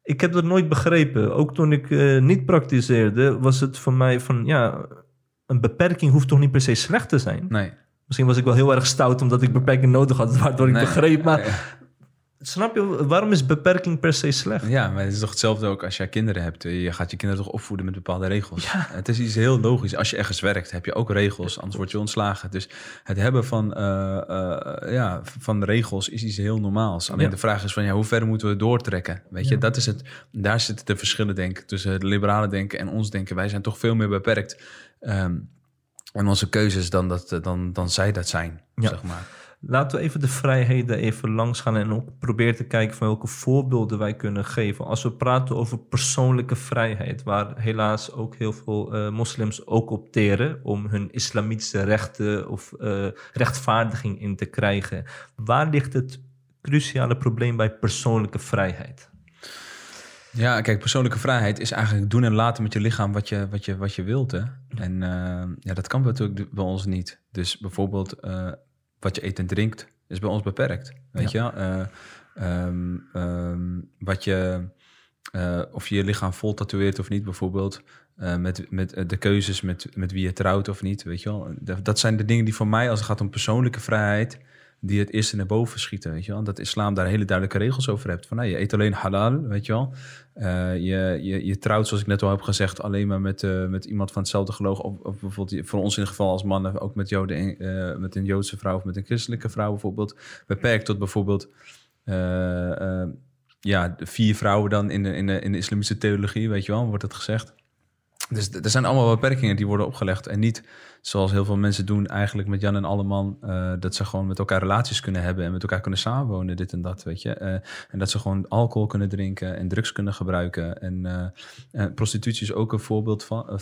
ik heb dat nooit begrepen. Ook toen ik eh, niet praktiseerde, was het voor mij van ja, een beperking hoeft toch niet per se slecht te zijn. Nee. Misschien was ik wel heel erg stout omdat ik beperking nodig had, waardoor ik Nee. begreep. Maar. Snap je, waarom is beperking per se slecht? Ja, maar het is toch hetzelfde ook als jij kinderen hebt. Je gaat je kinderen toch opvoeden met bepaalde regels. Het is iets heel logisch. Als je ergens werkt, heb je ook regels, anders word je ontslagen. Dus het hebben van, eh, eh, ja, van regels is iets heel normaals. Alleen Ja. de vraag is van, ja, hoe ver moeten we het doortrekken? Weet je, Ja. dat is het. Daar zitten de verschillen, denk ik, tussen het liberale denken en ons denken. Wij zijn toch veel meer beperkt ehm in onze keuzes dan, dat, dan, dan zij dat zijn, Ja. zeg maar. Laten we even de vrijheden even langs gaan en ook proberen te kijken van welke voorbeelden wij kunnen geven. Als we praten over persoonlijke vrijheid, waar helaas ook heel veel eh, moslims ook opteren om hun islamitische rechten of eh, rechtvaardiging in te krijgen. Waar ligt het cruciale probleem bij persoonlijke vrijheid? Ja, kijk, persoonlijke vrijheid is eigenlijk doen en laten met je lichaam wat je, wat je, wat je wilt. Hè? En eh, ja, dat kan natuurlijk bij ons niet. Dus bijvoorbeeld wat je eet en drinkt, is bij ons beperkt. Weet je? Ehm, wat je, eh, of je je lichaam vol tatoeëert of niet, bijvoorbeeld. eh, met, met de keuzes met, met wie je trouwt of niet, weet je wel. Dat, dat zijn de dingen die voor mij, als het gaat om persoonlijke vrijheid, die het eerste naar boven schieten, weet je wel. Dat islam daar hele duidelijke regels over hebt. Van, nou, je eet alleen halal, weet je wel. Eh, je, je, je trouwt, zoals ik net al heb gezegd, alleen maar met, eh, met iemand van hetzelfde geloof. Of, bijvoorbeeld voor ons in ieder geval als mannen ook met, Joden, eh, met een Joodse vrouw of met een christelijke vrouw bijvoorbeeld. Beperkt tot bijvoorbeeld ja, vier vrouwen dan in de, in, de, in de islamitische theologie, weet je wel, wordt het gezegd. Dus er zijn allemaal beperkingen die worden opgelegd. En niet zoals heel veel mensen doen eigenlijk met Jan en Alleman... eh, dat ze gewoon met elkaar relaties kunnen hebben... en met elkaar kunnen samenwonen, dit en dat, weet je. Eh, en dat ze gewoon alcohol kunnen drinken en drugs kunnen gebruiken. En eh, prostitutie is ook een voorbeeld van,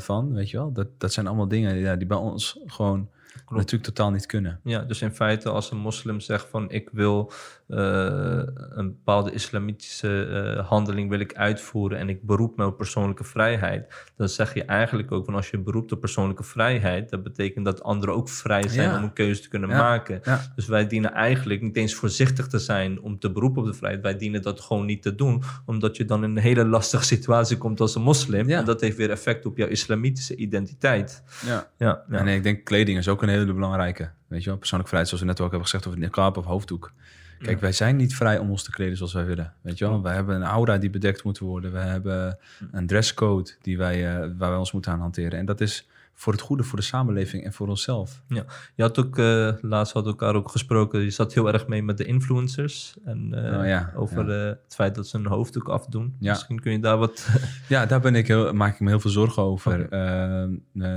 van, weet je wel. Dat, dat zijn allemaal dingen ja, die bij ons gewoon natuurlijk totaal niet kunnen. Ja, dus in feite als een moslim zegt van ik wil een bepaalde islamitische eh, handeling wil ik uitvoeren en ik beroep me op persoonlijke vrijheid, dan zeg je eigenlijk ook van als je beroept op persoonlijke vrijheid, dat betekent dat anderen ook vrij zijn Ja. om een keuze te kunnen Ja. maken. Ja. Dus wij dienen eigenlijk niet eens voorzichtig te zijn om te beroepen op de vrijheid. Wij dienen dat gewoon niet te doen, omdat je dan in een hele lastige situatie komt als een moslim. En dat heeft weer effect op jouw islamitische identiteit. Ja. Ja. En ik denk kleding is ook een hele belangrijke. Weet je wel, persoonlijke vrijheid, zoals we net ook hebben gezegd over niqab of hoofddoek. Kijk, wij zijn niet vrij om ons te kleden zoals wij willen. Weet je wel, wij hebben een aura die bedekt moet worden. We hebben een dresscode die wij, eh, waar wij ons moeten aan hanteren. En dat is voor het goede, voor de samenleving en voor onszelf. Ja, je had ook, eh, laatst hadden we elkaar ook gesproken, je zat heel erg mee met de influencers. En eh, Oh ja, over ja. eh, het feit dat ze een hoofddoek afdoen. Ja. Misschien kun je daar wat... Ja, daar ben ik heel, maak ik me heel veel zorgen over. Eh,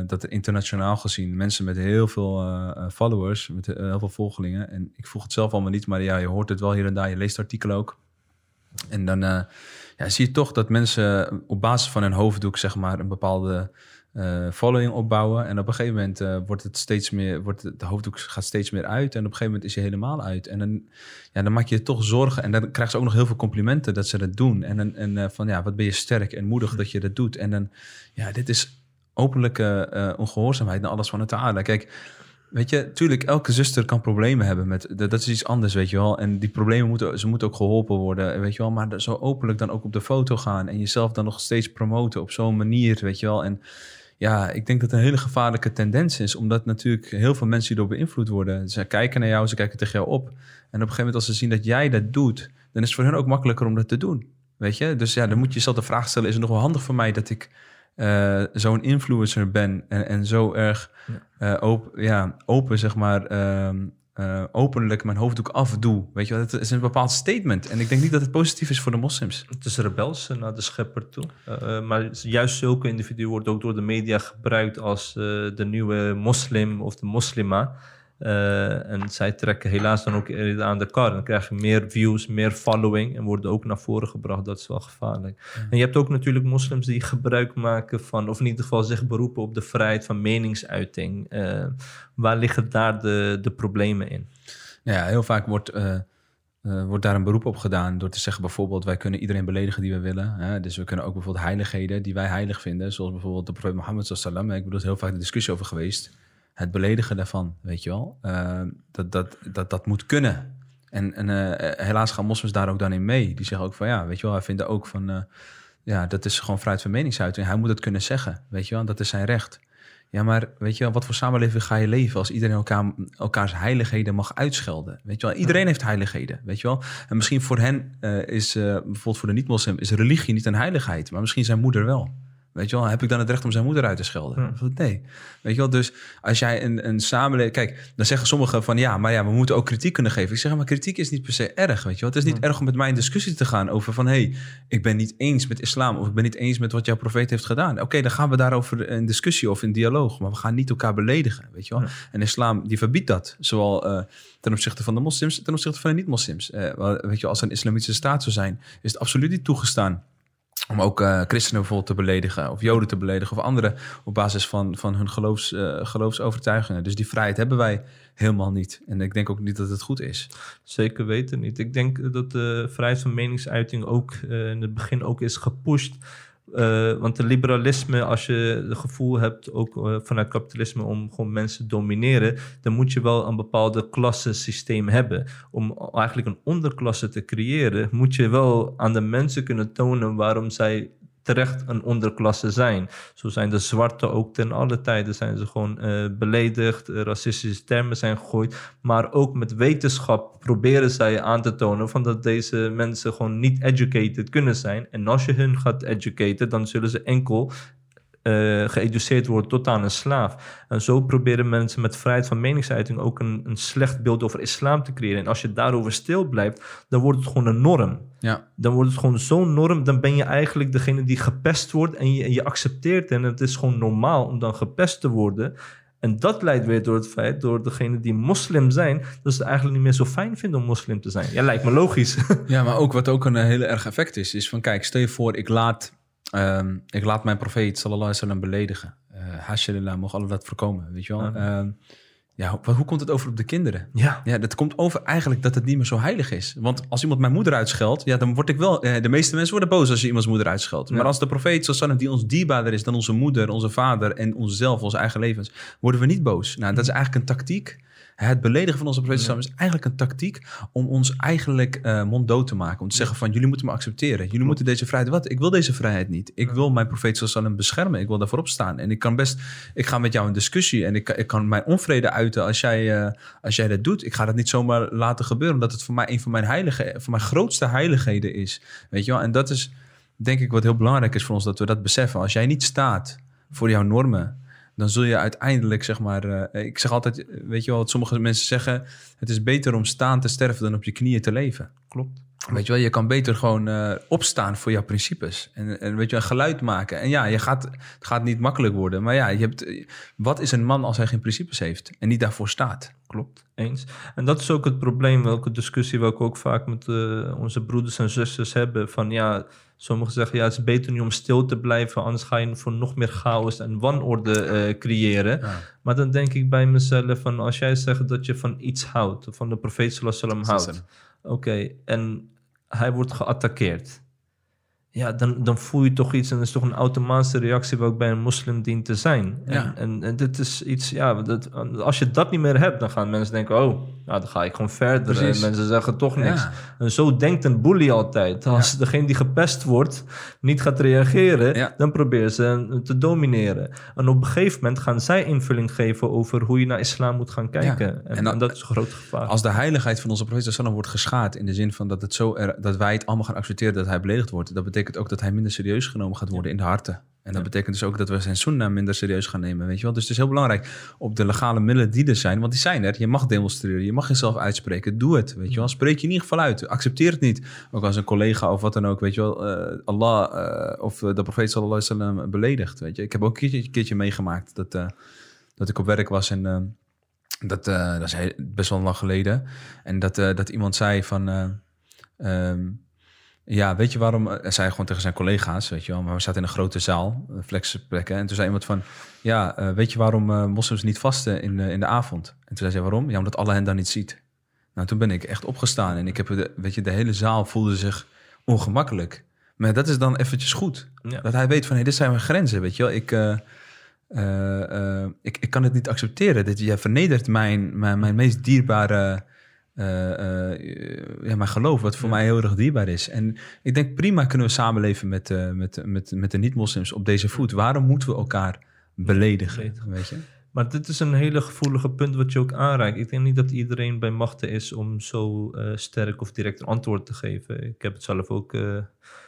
dat er internationaal gezien mensen met heel veel followers, met heel veel volgelingen. En ik volg het zelf allemaal niet, maar ja, je hoort het wel hier en daar. Je leest artikelen ook. En dan ja, zie je toch dat mensen op basis van hun hoofddoek, zeg maar, een bepaalde eh, following opbouwen. En op een gegeven moment eh, wordt het steeds meer, wordt de hoofddoek gaat steeds meer uit. En op een gegeven moment is hij helemaal uit. En dan, ja, dan maak je je toch zorgen. En dan krijgen ze ook nog heel veel complimenten dat ze dat doen. En, en eh, van ja, wat ben je sterk en moedig dat je dat doet. En dan, ja, dit is openlijke eh, ongehoorzaamheid naar alles van het aarde. Kijk, weet je, tuurlijk, elke zuster kan problemen hebben met, dat is iets anders, weet je wel. En die problemen moeten, ze moeten ook geholpen worden, weet je wel. Maar zo openlijk dan ook op de foto gaan en jezelf dan nog steeds promoten op zo'n manier, weet je wel. En ja, ik denk dat het een hele gevaarlijke tendens is, omdat natuurlijk heel veel mensen hierdoor beïnvloed worden. Ze kijken naar jou, ze kijken tegen jou op. En op een gegeven moment als ze zien dat jij dat doet, dan is het voor hen ook makkelijker om dat te doen. Weet je? Dus ja, dan moet je jezelf de vraag stellen, is het nog wel handig voor mij dat ik eh, zo'n influencer ben en, en zo erg eh, open, ja, open, zeg maar, ehm, eh, openlijk mijn hoofddoek afdoe. Weet je wel, het is een bepaald statement. En ik denk niet dat het positief is voor de moslims. Het is rebels eh, naar de schepper toe. Eh, maar juist zulke individuen worden ook door de media gebruikt als de nieuwe moslim of de moslima. Eh, en zij trekken helaas dan ook aan de kar. En dan krijg je meer views, meer following en worden ook naar voren gebracht. Dat is wel gevaarlijk. En je hebt ook natuurlijk moslims die gebruik maken van, of in ieder geval zich beroepen op de vrijheid van meningsuiting. Eh, waar liggen daar de, de problemen in? Ja, heel vaak wordt, eh, wordt daar een beroep op gedaan door te zeggen bijvoorbeeld... wij kunnen iedereen beledigen die we willen. Hè? Dus we kunnen ook bijvoorbeeld heiligheden die wij heilig vinden... zoals bijvoorbeeld de profeet Mohammed sallam. Ik bedoel, er is heel vaak de discussie over geweest. Het beledigen daarvan, weet je wel. Eh, dat, dat, dat, dat moet kunnen. En, en eh, helaas gaan moslims daar ook dan in mee. Die zeggen ook van ja, weet je wel, wij vinden ook van... eh, ja, dat is gewoon vrijheid van meningsuiting. Hij moet het kunnen zeggen, weet je wel. Dat is zijn recht. Ja, maar weet je wel, wat voor samenleving ga je leven als iedereen elkaar, elkaars heiligheden mag uitschelden? Weet je wel, iedereen heeft heiligheden, weet je wel. En misschien voor hen eh, is, bijvoorbeeld voor de niet-moslim, is religie niet een heiligheid, maar misschien zijn moeder wel. Weet je wel, heb ik dan het recht om zijn moeder uit te schelden? Ja. Nee. Weet je wel, dus als jij een, een samenleving... Kijk, dan zeggen sommigen van ja, maar ja, we moeten ook kritiek kunnen geven. Ik zeg, maar kritiek is niet per se erg, weet je wel. Het is niet erg om met mij in discussie te gaan over van... hé, hey, ik ben niet eens met islam of ik ben niet eens met wat jouw profeet heeft gedaan. Oké, dan gaan we daarover in discussie of in dialoog. Maar we gaan niet elkaar beledigen, weet je wel. Ja. En islam, die verbiedt dat. Zowel eh, ten opzichte van de moslims, ten opzichte van de niet-moslims. Eh, wel, weet je, als er een islamitische staat zou zijn, is het absoluut niet toegestaan om ook eh, christenen bijvoorbeeld te beledigen, of joden te beledigen, of anderen op basis van, van hun geloofs, eh, geloofsovertuigingen. Dus die vrijheid hebben wij helemaal niet. En ik denk ook niet dat het goed is. Zeker weten niet. Ik denk dat de vrijheid van meningsuiting ook eh, in het begin ook is gepusht Eh, want de liberalisme, als je het gevoel hebt, ook eh, vanuit kapitalisme, om gewoon mensen te domineren, dan moet je wel een bepaalde klassensysteem hebben. Om eigenlijk een onderklasse te creëren, moet je wel aan de mensen kunnen tonen waarom zij terecht een onderklasse zijn. Zo zijn de zwarten ook ten alle tijden zijn ze gewoon eh, beledigd, eh, racistische termen zijn gegooid. Maar ook met wetenschap proberen zij aan te tonen van dat deze mensen gewoon niet educated kunnen zijn. En als je hun gaat educaten, dan zullen ze enkel uh, geëduceerd wordt tot aan een slaaf. En zo proberen mensen met vrijheid van meningsuiting ook een, een slecht beeld over islam te creëren. En als je daarover stil blijft, dan wordt het gewoon een norm. Ja. Dan wordt het gewoon zo'n norm, dan ben je eigenlijk degene die gepest wordt en je, je accepteert en het is gewoon normaal om dan gepest te worden. En dat leidt weer door het feit, door degene die moslim zijn, dat ze het eigenlijk niet meer zo fijn vinden om moslim te zijn. Ja, lijkt me logisch. Ja, maar ook wat ook een hele erg effect is, is van kijk, stel je voor, ik laat Ehm, ik laat mijn profeet sallallahu alaihi wasallam beledigen. Uh, Hashalillah, mogen alle dat voorkomen, weet je wel. Ja. Ehm, ja, hoe, hoe komt het over op de kinderen? Ja. ja, dat komt over eigenlijk dat het niet meer zo heilig is. Want als iemand mijn moeder uitscheldt, ja, dan word ik wel... Eh, de meeste mensen worden boos als je iemands moeder uitscheldt. Maar als de profeet, zoals die ons dierbaarder is dan onze moeder, onze vader en onszelf, onze eigen levens, worden we niet boos. Nou, dat is eigenlijk een tactiek het beledigen van onze profeet is eigenlijk een tactiek om ons eigenlijk uh, monddood te maken. Om te zeggen van jullie moeten me accepteren. Jullie moeten deze vrijheid. Wat? Ik wil deze vrijheid niet. Ik wil mijn sallam beschermen. Ik wil daarvoor opstaan. En ik kan best. Ik ga met jou in discussie en ik, ik kan mijn onvrede uiten als jij, uh, als jij dat doet. Ik ga dat niet zomaar laten gebeuren, omdat het voor mij een van mijn heilige, van mijn grootste heiligheden is. Weet je wel? En dat is denk ik wat heel belangrijk is voor ons dat we dat beseffen. Als jij niet staat voor jouw normen dan zul je uiteindelijk, zeg maar, uh, ik zeg altijd, weet je wel, wat sommige mensen zeggen, het is beter om staan te sterven dan op je knieën te leven. Klopt. Weet je wel, je kan beter gewoon uh, opstaan voor jouw principes. En, en weet je, een geluid maken. En ja, je gaat, het gaat niet makkelijk worden. Maar ja, je hebt, wat is een man als hij geen principes heeft en niet daarvoor staat? Klopt, eens. En dat is ook het probleem, welke discussie welke ook vaak met uh, onze broeders en zusters hebben. Van ja, sommigen zeggen ja, het is beter nu om stil te blijven, anders ga je voor nog meer chaos en wanorde uh, creëren. Ja. Maar dan denk ik bij mezelf van als jij zegt dat je van iets houdt, van de profeet sallallahu houdt. Oké, okay, en hij wordt geattaqueerd. Ja, dan, dan voel je toch iets en dat is toch een automatische reactie welke bij een moslim dient te zijn. Ja. En, en, dit is iets, ja, dat, als je dat niet meer hebt, dan gaan mensen denken, oh, nou, dan ga ik gewoon verder. En mensen zeggen toch niks. Ja. En zo denkt een bully altijd. Als degene die gepest wordt niet gaat reageren, dan proberen ze te domineren. En op een gegeven moment gaan zij invulling geven over hoe je naar islam moet gaan kijken. En, en, dat is een groot gevaar. Als de heiligheid van onze profeet wordt geschaad in de zin van dat, het zo er, dat wij het allemaal gaan accepteren dat hij beledigd wordt, dat betekent ook dat hij minder serieus genomen gaat worden in de harten. En dat betekent dus ook dat we zijn sunnah minder serieus gaan nemen, weet je wel. Dus het is heel belangrijk op de legale middelen die er zijn, want die zijn er. Je mag demonstreren, je mag jezelf uitspreken. Doe het, weet je wel. Spreek je in ieder geval uit. Accepteer het niet. Ook als een collega of wat dan ook, weet je wel. Uh, Allah uh, of de profeet sallallahu alaihi wasallam beledigt, weet je. Ik heb ook een keertje, een keertje meegemaakt dat, uh, dat ik op werk was en dat, dat is best wel lang geleden. En dat, dat iemand zei van... Um, ja, weet je waarom? Hij zei gewoon tegen zijn collega's, weet je wel, maar we zaten in een grote zaal, flexplekken. En toen zei iemand van, ja, uh, weet je waarom uh, moslims niet vasten in, uh, in de avond? En toen zei hij, waarom? Ja, omdat Allah hen dan niet ziet. Nou, toen ben ik echt opgestaan en ik heb, de, weet je, de hele zaal voelde zich ongemakkelijk. Maar dat is dan eventjes goed. Ja. Dat hij weet van, hey, dit zijn mijn grenzen, weet je wel. Ik, ik, ik kan het niet accepteren. Dat je vernedert mijn, mijn, mijn meest dierbare... Uh, uh, ja, mijn geloof, wat voor ja. mij heel erg dierbaar is. En ik denk prima kunnen we samenleven met, uh, met, met, met de niet-moslims op deze voet. Waarom moeten we elkaar beledigen? beledigen. Weet je? Maar dit is een hele gevoelige punt wat je ook aanraakt. Ik denk niet dat iedereen bij machten is om zo sterk of direct een antwoord te geven. Ik heb het zelf ook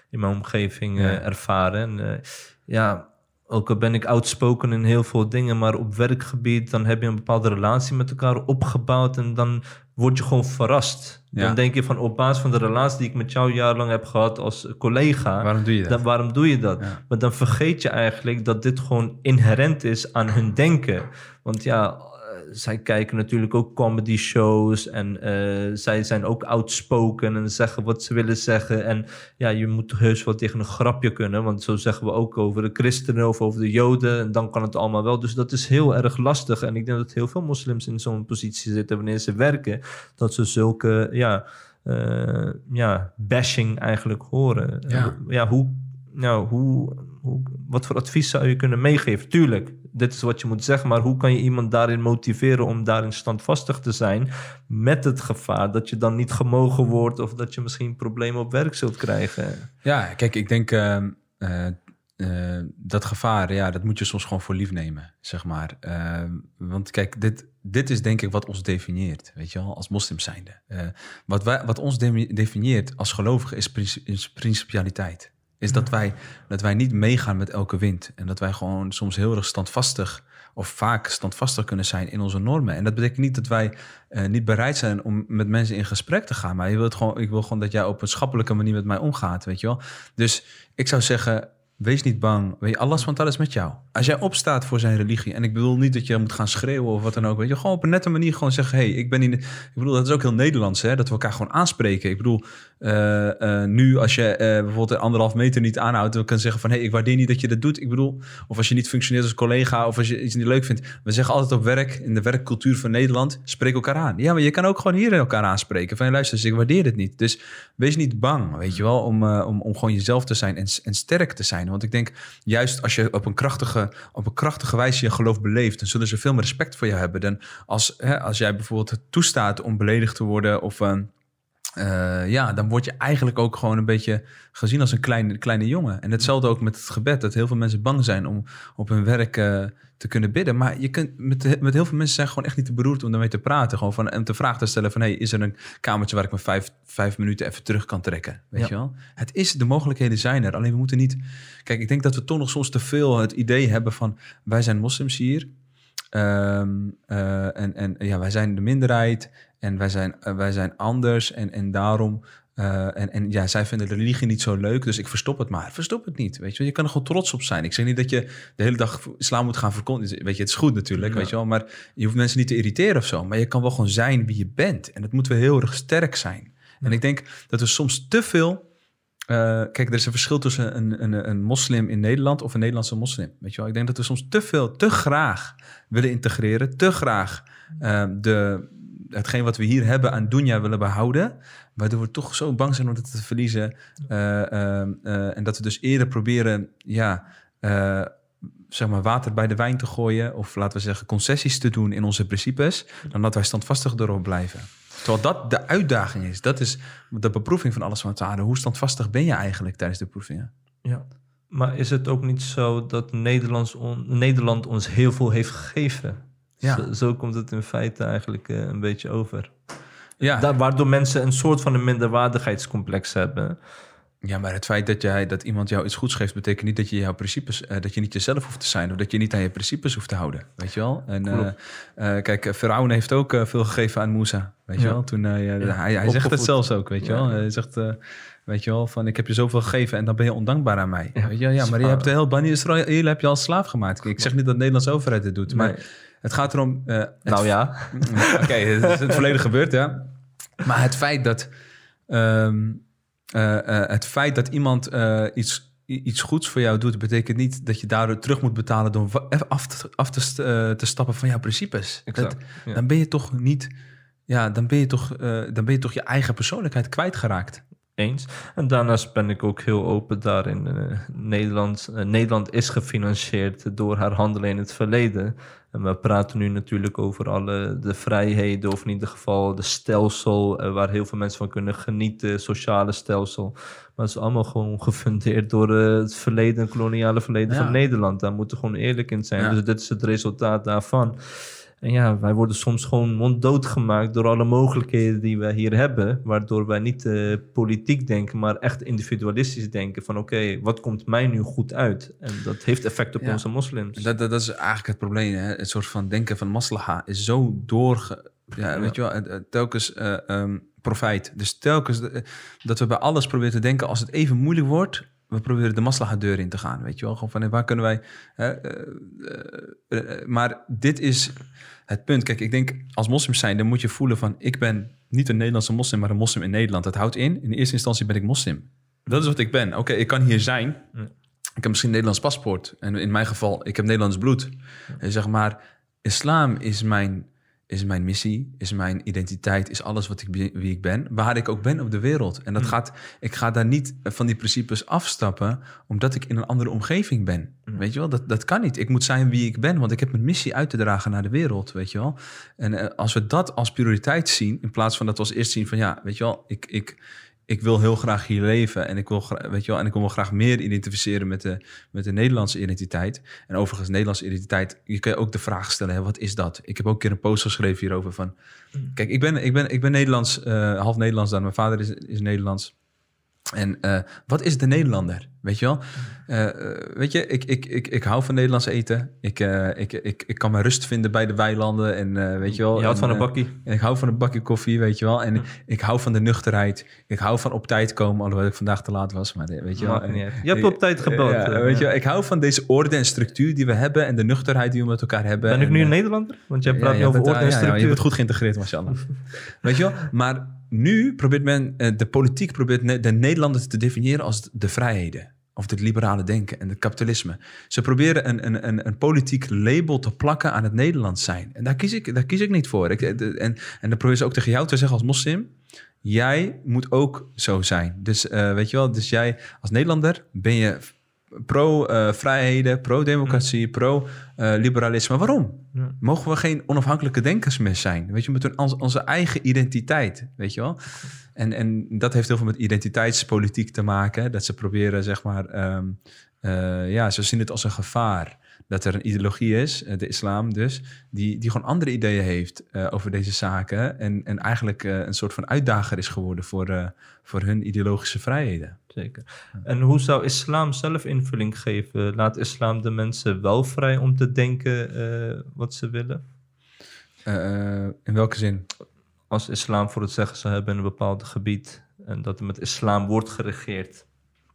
in mijn omgeving ja. ervaren. En, ja, ook al ben ik outspoken in heel veel dingen, maar op werkgebied, dan heb je een bepaalde relatie met elkaar opgebouwd en dan word je gewoon verrast. Ja. Dan denk je van op basis van de relatie die ik met jou jarenlang heb gehad als collega, waarom doe je dat? Dan, waarom doe je dat? Ja. Maar dan vergeet je eigenlijk dat dit gewoon inherent is aan hun denken. Want ja, zij kijken natuurlijk ook comedy shows en uh, zij zijn ook outspoken en zeggen wat ze willen zeggen. En ja, je moet heus wel tegen een grapje kunnen, want zo zeggen we ook over de christenen of over de joden en dan kan het allemaal wel. Dus dat is heel erg lastig en ik denk dat heel veel moslims in zo'n positie zitten wanneer ze werken, dat ze zulke, ja, uh, ja bashing eigenlijk horen. Ja, ja hoe, nou, hoe hoe, wat voor advies zou je kunnen meegeven? Tuurlijk, dit is wat je moet zeggen, maar hoe kan je iemand daarin motiveren om daarin standvastig te zijn met het gevaar dat je dan niet gemogen wordt of dat je misschien problemen op werk zult krijgen? Ja, kijk, ik denk ehm, eh, eh, dat gevaar, ja, dat moet je soms gewoon voor lief nemen, zeg maar. Ehm, want kijk, dit, dit is denk ik wat ons definieert, weet je wel, als moslims zijnde. Eh, wat, wat ons de- definieert als gelovigen is, princi- is principialiteit. Is dat wij, dat wij niet meegaan met elke wind. En dat wij gewoon soms heel erg standvastig of vaak standvastig kunnen zijn in onze normen. En dat betekent niet dat wij eh, niet bereid zijn om met mensen in gesprek te gaan. Maar je wilt gewoon, ik wil gewoon dat jij op een schappelijke manier met mij omgaat, weet je wel. Dus ik zou zeggen, wees niet bang. Weet je, Allah want alles met jou. Als jij opstaat voor zijn religie, en ik bedoel niet dat je moet gaan schreeuwen of wat dan ook, weet je, gewoon op een nette manier gewoon zeggen, hey, ik ben in. Ik bedoel, dat is ook heel Nederlands, hè, dat we elkaar gewoon aanspreken. Ik bedoel, eh, eh, nu als je eh, bijvoorbeeld anderhalf meter niet aanhoudt, dan kan zeggen van, hey, ik waardeer niet dat je dat doet. Ik bedoel, of als je niet functioneert als collega, of als je iets niet leuk vindt. We zeggen altijd op werk, in de werkcultuur van Nederland, spreek elkaar aan. Ja, maar je kan ook gewoon hier elkaar aanspreken. Van, luister, dus ik waardeer het niet. Dus wees niet bang, weet je wel, om, om, om gewoon jezelf te zijn en, en sterk te zijn. Want ik denk, juist als je op een krachtige, op een krachtige wijze je geloof beleeft, dan zullen ze veel meer respect voor jou hebben dan als, hè, als jij bijvoorbeeld toestaat om beledigd te worden of... eh, eh, ja, dan word je eigenlijk ook gewoon een beetje gezien als een kleine, kleine jongen. En hetzelfde ook met het gebed. Dat heel veel mensen bang zijn om op hun werk eh, te kunnen bidden. Maar je kunt, met, met heel veel mensen zijn gewoon echt niet te beroerd om daarmee te praten. Gewoon van, en te vraag te stellen van... Hey, is er een kamertje waar ik me vijf, vijf minuten even terug kan trekken? Weet Ja. je wel? Het is, de mogelijkheden zijn er. Alleen we moeten niet... Kijk, ik denk dat we toch nog soms te veel het idee hebben van... wij zijn moslims hier... Ehm, eh, en, en ja, wij zijn de minderheid en wij zijn, eh, wij zijn anders en, en daarom... eh, en, en ja, zij vinden de religie niet zo leuk, dus ik verstop het maar. Verstop het niet, weet je wel. Je kan er gewoon trots op zijn. Ik zeg niet dat je de hele dag islam moet gaan verkondigen. Weet je, het is goed natuurlijk, Ja. weet je wel. Maar je hoeft mensen niet te irriteren of zo. Maar je kan wel gewoon zijn wie je bent. En dat moet wel heel erg sterk zijn. En ik denk dat we soms te veel... eh, kijk, er is een verschil tussen een, een, een moslim in Nederland of een Nederlandse moslim. Weet je wel? Ik denk dat we soms te veel, te graag willen integreren. Te graag de, hetgeen wat we hier hebben aan dunya willen behouden. Waardoor we toch zo bang zijn om het te verliezen. Eh, eh, eh, en dat we dus eerder proberen, ja, eh, zeg maar water bij de wijn te gooien. Of laten we zeggen concessies te doen in onze principes. Dan dat wij standvastig erop blijven. Terwijl dat de uitdaging is. Dat is de beproeving van alles van het aarde. Hoe standvastig ben je eigenlijk tijdens de beproevingen? Ja. Maar is het ook niet zo dat Nederlands on- Nederland ons heel veel heeft gegeven? Ja. Zo, zo komt het in feite eigenlijk eh, een beetje over. Ja, Da- waardoor mensen een soort van een minderwaardigheidscomplex hebben. ja maar het feit dat, jij, dat iemand jou iets goeds geeft... betekent niet dat je jouw principes... eh, dat je niet jezelf hoeft te zijn... of dat je niet aan je principes hoeft te houden. Weet je wel? En eh, kijk, Faraon heeft ook veel gegeven aan Musa. Weet je Ja. wel? Toen hij, Ja. hij, hij zegt het zelfs ook, weet je Ja. wel? Hij zegt... Weet je wel, van ik heb je zoveel gegeven en dan ben je ondankbaar aan mij. Ja. Weet je wel? ja maar je hebt de hele Bani Israël heb je als slaaf gemaakt. Ik zeg niet dat de Nederlandse overheid het doet, maar Nee. Het gaat erom... eh, het Nou ja, Oké, het is het verleden gebeurd, ja. Maar het feit dat, ehm, eh, eh, het feit dat iemand iets, iets goeds voor jou doet, betekent niet dat je daardoor terug moet betalen door af te, af te, te stappen van jouw principes. Exact, Dat- ja. Dan ben je toch niet, ja, dan ben je toch, dan ben je toch je eigen persoonlijkheid kwijtgeraakt. Eens. En daarnaast ben ik ook heel open daarin. Eh, Nederland, eh, Nederland is gefinancierd door haar handelen in het verleden. En we praten nu natuurlijk over alle de vrijheden, of in ieder geval de stelsel eh, waar heel veel mensen van kunnen genieten, sociale stelsel. Maar het is allemaal gewoon gefundeerd door het verleden, het koloniale verleden Ja. van Nederland. Daar moeten we gewoon eerlijk in zijn. Ja. Dus dit is het resultaat daarvan. En ja, wij worden soms gewoon monddood gemaakt door alle mogelijkheden die wij hier hebben. Waardoor wij niet eh, politiek denken, maar echt individualistisch denken. Van oké, wat komt mij nu goed uit? En dat heeft effect op Ja. onze moslims. Dat, dat, dat is eigenlijk het probleem. Hè? Het soort van denken van maslaha is zo doorge... Ja, weet je wel, telkens eh ehm, profijt. Dus telkens de- dat we bij alles proberen te denken... als het even moeilijk wordt, we proberen de maslaha deur in te gaan. Weet je wel, gewoon van waar kunnen wij... hè, eh, eh, eh, maar dit is het punt. Kijk, ik denk als moslims zijn, dan moet je voelen van... ik ben niet een Nederlandse moslim, maar een moslim in Nederland. Dat houdt in, in eerste instantie ben ik moslim. Dat is wat ik ben. Oké, ik kan hier zijn... Ik heb misschien een Nederlands paspoort. En in mijn geval, ik heb Nederlands bloed. En zeg maar, islam is mijn, is mijn missie, is mijn identiteit, is alles wat ik, wie ik ben, waar ik ook ben op de wereld. En dat gaat, ik ga daar niet van die principes afstappen, omdat ik in een andere omgeving ben. Weet je wel, dat, dat kan niet. Ik moet zijn wie ik ben, want ik heb een missie uit te dragen naar de wereld, weet je wel. En eh, als we dat als prioriteit zien, in plaats van dat we als eerst zien van, ja, weet je wel, ik, ik, ik wil heel graag hier leven en ik wil, weet je wel, en ik wil me graag meer identificeren met de, met de Nederlandse identiteit. En overigens, Nederlandse identiteit, je kan je ook de vraag stellen, hè, wat is dat? Ik heb ook een keer een post geschreven hierover van, kijk, ik ben, ik ben, ik ben Nederlands, eh, half Nederlands dan, mijn vader is, is Nederlands. En eh, wat is de Nederlander? Weet je wel? Eh, eh, weet je, ik, ik, ik, ik hou van Nederlands eten. Ik, ik, ik, ik kan mijn rust vinden bij de weilanden. En weet je wel. Je houdt en, van een bakkie. en ik hou van een bakje koffie, weet je wel. En ik hou van de nuchterheid. Ik hou van op tijd komen, alhoewel ik vandaag te laat was. Maar weet je wel. En-. Je hebt op tijd gebeld. Ja, weet je wel, ik hou van deze orde en structuur die we hebben. En de nuchterheid die we met elkaar hebben. Ben ik En, nu een Nederlander? Want jij praat ja, nu over orde en structuur. je bent goed geïntegreerd, mashallah. Weet je wel? Maar nu probeert men, eh, de politiek probeert de Nederlanders te definiëren als de vrijheden. Of het liberale denken en het kapitalisme. Ze proberen een, een, een, een politiek label te plakken aan het Nederlands zijn. En daar kies ik, daar kies ik niet voor. Ik, eh, en, en dan proberen ze ook tegen jou te zeggen als moslim... jij moet ook zo zijn. Dus eh, weet je wel, dus jij als Nederlander ben je pro-vrijheden, pro-democratie, pro-liberalisme. Waarom? Ja. Mogen we geen onafhankelijke denkers meer zijn? Weet je, met een, onze, onze eigen identiteit, weet je wel? En, en dat heeft heel veel met identiteitspolitiek te maken. Dat ze proberen, zeg maar, ehm, eh, ja, ze zien het als een gevaar. Dat er een ideologie is, eh, de islam dus, die, die gewoon andere ideeën heeft eh, over deze zaken. En, en eigenlijk eh, een soort van uitdager is geworden voor, eh, voor hun ideologische vrijheden. Zeker. En hoe zou islam zelf invulling geven? Laat islam de mensen wel vrij om te denken eh, wat ze willen? Eh, in welke zin? Als islam voor het zeggen zou hebben in een bepaald gebied en dat er met islam wordt geregeerd.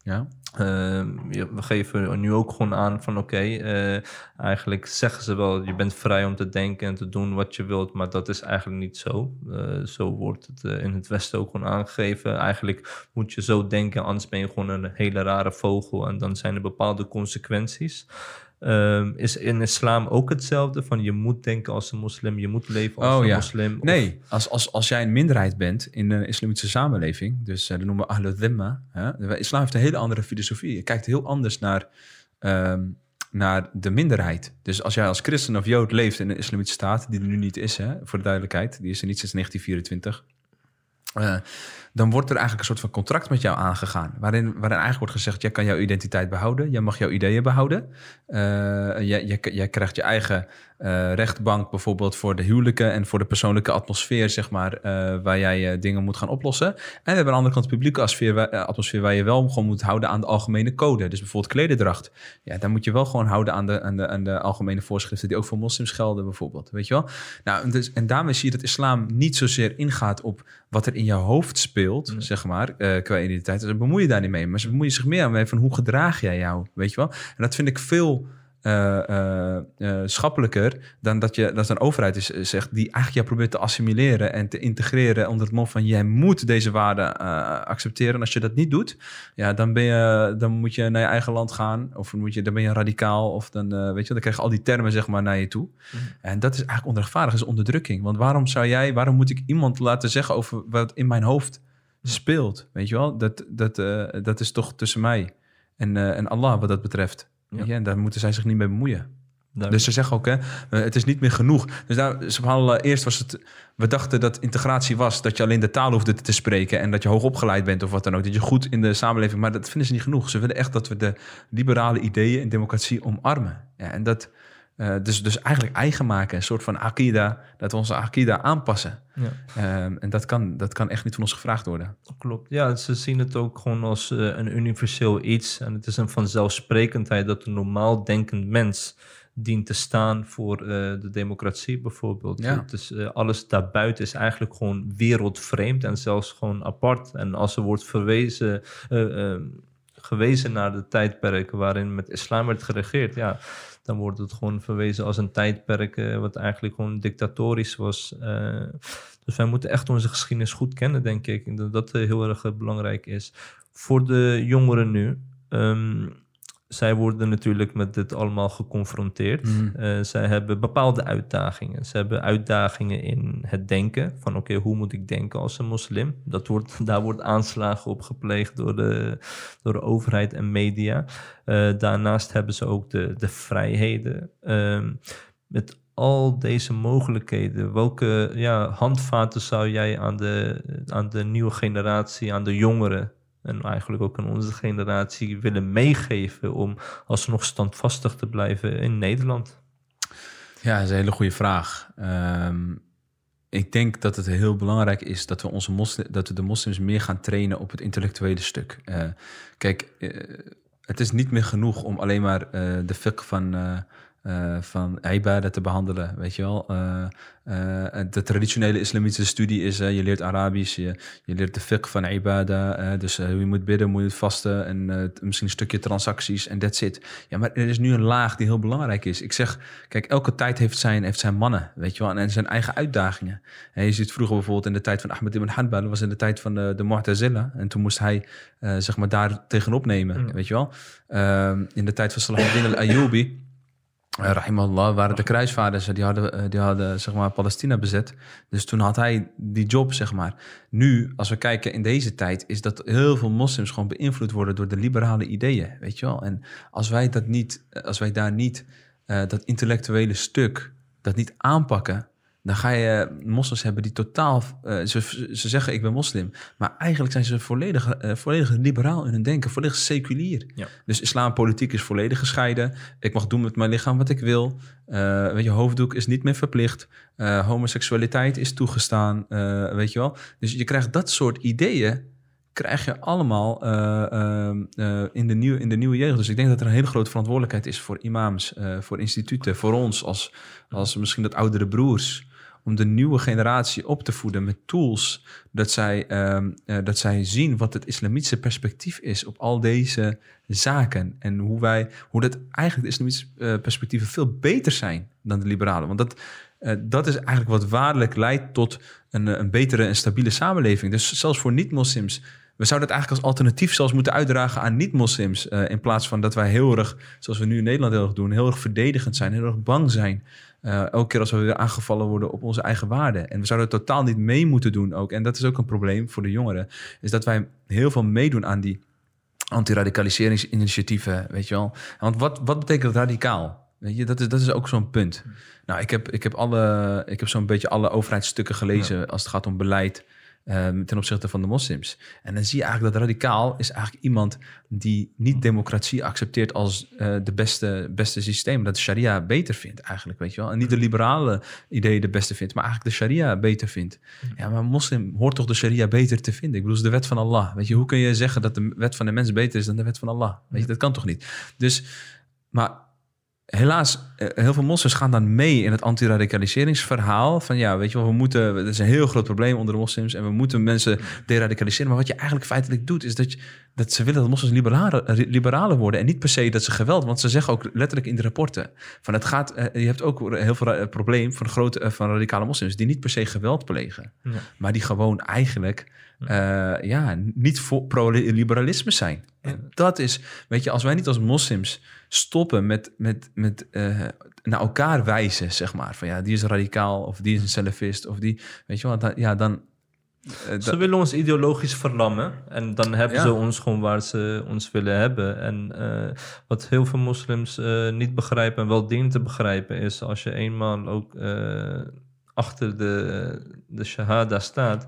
Ja? Ehm, ja, we geven nu ook gewoon aan van oké, eh, eigenlijk zeggen ze wel, je bent vrij om te denken en te doen wat je wilt, maar dat is eigenlijk niet zo. Eh, zo wordt het eh, in het Westen ook gewoon aangegeven. Eigenlijk moet je zo denken, anders ben je gewoon een hele rare vogel en dan zijn er bepaalde consequenties. Ehm, is in islam ook hetzelfde? Van je moet denken als een moslim, je moet leven als Oh, een ja. moslim. of- Nee, als, als, als jij een minderheid bent in een islamitische samenleving, dus eh, dat noemen we ahlul dhimma, de islam heeft een hele andere filosofie. Je kijkt heel anders naar, ehm, naar de minderheid. Dus als jij als christen of jood leeft in een islamitische staat, die er nu niet is, hè, voor de duidelijkheid, die is er niet sinds 1924, eh, dan wordt er eigenlijk een soort van contract met jou aangegaan. Waarin, waarin eigenlijk wordt gezegd: jij kan jouw identiteit behouden, jij mag jouw ideeën behouden. Eh, jij, jij, krijgt je eigen eh, rechtbank bijvoorbeeld voor de huwelijken en voor de persoonlijke atmosfeer, zeg maar, eh, waar jij dingen moet gaan oplossen. En we hebben aan de andere kant de publieke atmosfeer, atmosfeer waar je wel gewoon moet houden aan de algemene code. Dus bijvoorbeeld klederdracht. Ja, dan moet je wel gewoon houden aan de, de, de algemene voorschriften die ook voor moslims gelden, bijvoorbeeld. Weet je wel? Nou, en, dus, en daarmee zie je dat islam niet zozeer ingaat op wat er in je hoofd speelt, zeg maar, eh, qua identiteit. Dus ze bemoeien daar niet mee. Maar ze bemoeien zich meer mee van hoe gedraag jij jou, weet je wel? En dat vind ik veel eh, eh, schappelijker dan dat, je, dat een overheid is, zegt die eigenlijk jou probeert te assimileren en te integreren onder het mom van jij moet deze waarden accepteren. En als je dat niet doet, ja, dan, ben je, dan moet je naar je eigen land gaan of moet je, dan ben je radicaal of dan, weet je, dan krijg je al die termen zeg maar naar je toe. En dat is eigenlijk onrechtvaardig, dat is onderdrukking. Want waarom zou jij, waarom moet ik iemand laten zeggen over wat in mijn hoofd speelt? Weet je wel, dat, dat, eh, dat is toch tussen mij en, eh, en Allah wat dat betreft. Ja. En daar moeten zij zich niet mee bemoeien. Duidelijk. Dus ze zeggen ook, hè, eh, het is niet meer genoeg. Dus daar, subhanallah, eerst was het, we dachten dat integratie was dat je alleen de taal hoefde te spreken en dat je hoog opgeleid bent of wat dan ook. Dat je goed in de samenleving, maar dat vinden ze niet genoeg. Ze willen echt dat we de liberale ideeën en democratie omarmen. Ja, en dat, eh, dus, dus eigenlijk eigen maken, een soort van akida, dat we onze akida aanpassen. Ja. Ehm, en dat kan, dat kan echt niet van ons gevraagd worden. Klopt. Ja, ze zien het ook gewoon als eh, een universeel iets. En het is een vanzelfsprekendheid dat een normaal denkend mens dient te staan voor eh, de democratie bijvoorbeeld. Ja. Eh, alles daarbuiten is eigenlijk gewoon wereldvreemd en zelfs gewoon apart. En als er wordt verwezen, gewezen naar de tijdperken waarin met islam werd geregeerd, ja, dan wordt het gewoon verwezen als een tijdperk eh, wat eigenlijk gewoon dictatorisch was. Eh, dus wij moeten echt onze geschiedenis goed kennen, denk ik. Dat dat eh, heel erg belangrijk is. Voor de jongeren nu, ehm, zij worden natuurlijk met dit allemaal geconfronteerd. Mhm. Eh, zij hebben bepaalde uitdagingen. Ze hebben uitdagingen in het denken. Van oké, hoe moet ik denken als een moslim? Dat wordt, daar wordt aanslagen op gepleegd door de, door de overheid en media. Eh, daarnaast hebben ze ook de, de vrijheden. Ehm, met al deze mogelijkheden, welke ja, handvaten zou jij aan de, aan de nieuwe generatie, aan de jongeren en eigenlijk ook aan onze generatie willen meegeven om alsnog standvastig te blijven in Nederland? Ja, dat is een hele goede vraag. Ehm, ik denk dat het heel belangrijk is dat we, onze dat we de moslims meer gaan trainen op het intellectuele stuk. Eh, kijk, eh, het is niet meer genoeg om alleen maar eh, de fiqh van, eh van ibadah te behandelen, weet je wel. Eh, eh, de traditionele islamitische studie is, je leert Arabisch, je, je leert de fiqh van ibadah, dus hoe je moet bidden, hoe je moet vasten en misschien een stukje transacties en that's it. Ja, maar er is nu een laag die heel belangrijk is. Ik zeg, kijk, elke tijd heeft zijn, heeft zijn mannen, weet je wel, en zijn eigen uitdagingen. En je ziet vroeger bijvoorbeeld in de tijd van Ahmed ibn Hanbal, dat was in de tijd van de, de Mu'tazila, en toen moest hij, zeg maar, daar tegenop nemen, Ja. weet je wel. Ehm, in de tijd van Salahuddin al-Ayyubi, uh, rahimahullah, waren de kruisvaarders, eh, die hadden, eh, die hadden zeg maar Palestina bezet. Dus toen had hij die job, zeg maar. Nu, als we kijken in deze tijd, is dat heel veel moslims gewoon beïnvloed worden door de liberale ideeën, weet je wel. En als wij dat niet, eh, als wij daar niet eh, dat intellectuele stuk, dat niet aanpakken, dan ga je moslims hebben die totaal, eh, ze, ze zeggen ik ben moslim, maar eigenlijk zijn ze volledig, eh, volledig liberaal in hun denken, volledig seculier. Ja. Dus islampolitiek is volledig gescheiden. Ik mag doen met mijn lichaam wat ik wil. Eh, weet je, hoofddoek is niet meer verplicht. Homoseksualiteit is toegestaan, weet je wel. Dus je krijgt dat soort ideeën, krijg je allemaal in, de nieuwe, in de nieuwe jeugd. Dus ik denk dat er een hele grote verantwoordelijkheid is voor imams, voor instituten, voor ons als, als misschien dat oudere broers. Om de nieuwe generatie op te voeden met tools. Dat zij, ehm, eh, dat zij zien wat het islamitische perspectief is op al deze zaken. En hoe wij, hoe dat eigenlijk de islamitische eh, perspectieven veel beter zijn dan de liberale. Want dat, eh, dat is eigenlijk wat waarlijk leidt tot een, een betere en stabiele samenleving. Dus zelfs voor niet-moslims. We zouden het eigenlijk als alternatief zelfs moeten uitdragen aan niet-moslims. in plaats van dat wij heel erg, zoals we nu in Nederland heel erg doen, heel erg verdedigend zijn, heel erg bang zijn. Eh, elke keer als we weer aangevallen worden op onze eigen waarden. En we zouden het totaal niet mee moeten doen ook. En dat is ook een probleem voor de jongeren. Is dat wij heel veel meedoen aan die antiradicaliseringsinitiatieven, weet je wel. Want wat, wat betekent radicaal? Weet je, dat is, dat is ook zo'n punt. Nou, ik heb, ik heb, alle, ik heb zo'n beetje alle overheidsstukken gelezen als het gaat om beleid eh, ten opzichte van de moslims. En dan zie je eigenlijk dat radicaal is eigenlijk iemand die niet democratie accepteert als eh, de beste, beste systeem. Dat de sharia beter vindt eigenlijk, weet je wel. En niet de liberale ideeën de beste vindt, maar eigenlijk de sharia beter vindt. Ja, maar een moslim hoort toch de sharia beter te vinden? Ik bedoel, het is de wet van Allah. Weet je, hoe kun je zeggen dat de wet van de mens beter is dan de wet van Allah? Weet je, dat kan toch niet? Dus, maar helaas, eh, heel veel moslims gaan dan mee in het antiradicaliseringsverhaal. Van ja, weet je wel, we moeten, het is een heel groot probleem onder de moslims en we moeten mensen deradicaliseren. Maar wat je eigenlijk feitelijk doet, is dat, je, dat ze willen dat moslims liberaler, liberaler worden. En niet per se dat ze geweld, want ze zeggen ook letterlijk in de rapporten: van het gaat, eh, je hebt ook heel veel eh, probleem van, grote, van radicale moslims die niet per se geweld plegen, Ja. maar die gewoon eigenlijk ja, niet voor pro-liberalisme zijn. En dat is, weet je, als wij niet als moslims stoppen met, met, met eh, naar elkaar wijzen, zeg maar. Van ja, die is radicaal of die is een salafist of die, weet je wel, dan, ja, dan... eh, Ze willen ons ideologisch verlammen. En dan hebben Ja. ze ons gewoon waar ze ons willen hebben. En eh, wat heel veel moslims niet begrijpen en wel dienen te begrijpen... is als je eenmaal ook achter de, de shahada staat...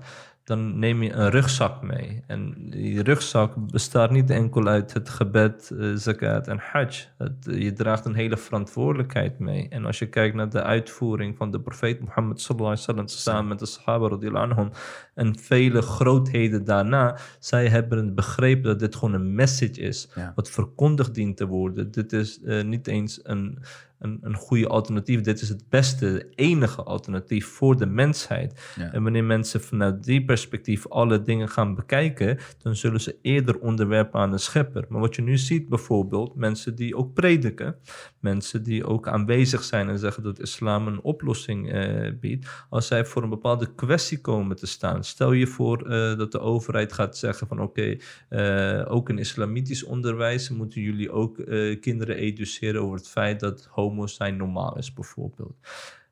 dan neem je een rugzak mee. En die rugzak bestaat niet enkel uit het gebed, eh, zakat en hajj. Je draagt een hele verantwoordelijkheid mee. En als je kijkt naar de uitvoering van de profeet Mohammed sallallahu alaihi wasallam... samen met de sahaba radiyallahu anhum... en vele grootheden daarna... zij hebben begrepen dat dit gewoon een message is... Ja. wat verkondigd dient te worden. Dit is eh, niet eens een, een, een goede alternatief. Dit is het beste, enige alternatief voor de mensheid. Ja. En wanneer mensen vanuit die perspectief alle dingen gaan bekijken, dan zullen ze eerder onderwerpen aan de schepper. Maar wat je nu ziet bijvoorbeeld, mensen die ook prediken, mensen die ook aanwezig zijn en zeggen dat islam een oplossing eh, biedt, als zij voor een bepaalde kwestie komen te staan. Stel je voor eh, dat de overheid gaat zeggen van oké, eh, ook in islamitisch onderwijs moeten jullie ook eh, kinderen educeren over het feit dat homo zijn normaal is bijvoorbeeld.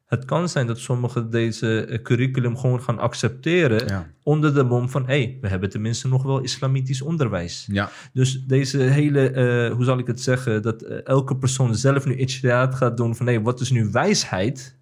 Het kan zijn dat sommigen deze curriculum gewoon gaan accepteren Ja. onder de mom van hé, hey, we hebben tenminste nog wel islamitisch onderwijs. Ja, Dus deze hele, hoe zal ik het zeggen, dat elke persoon zelf nu ijtihad gaat doen van hé, wat is nu wijsheid?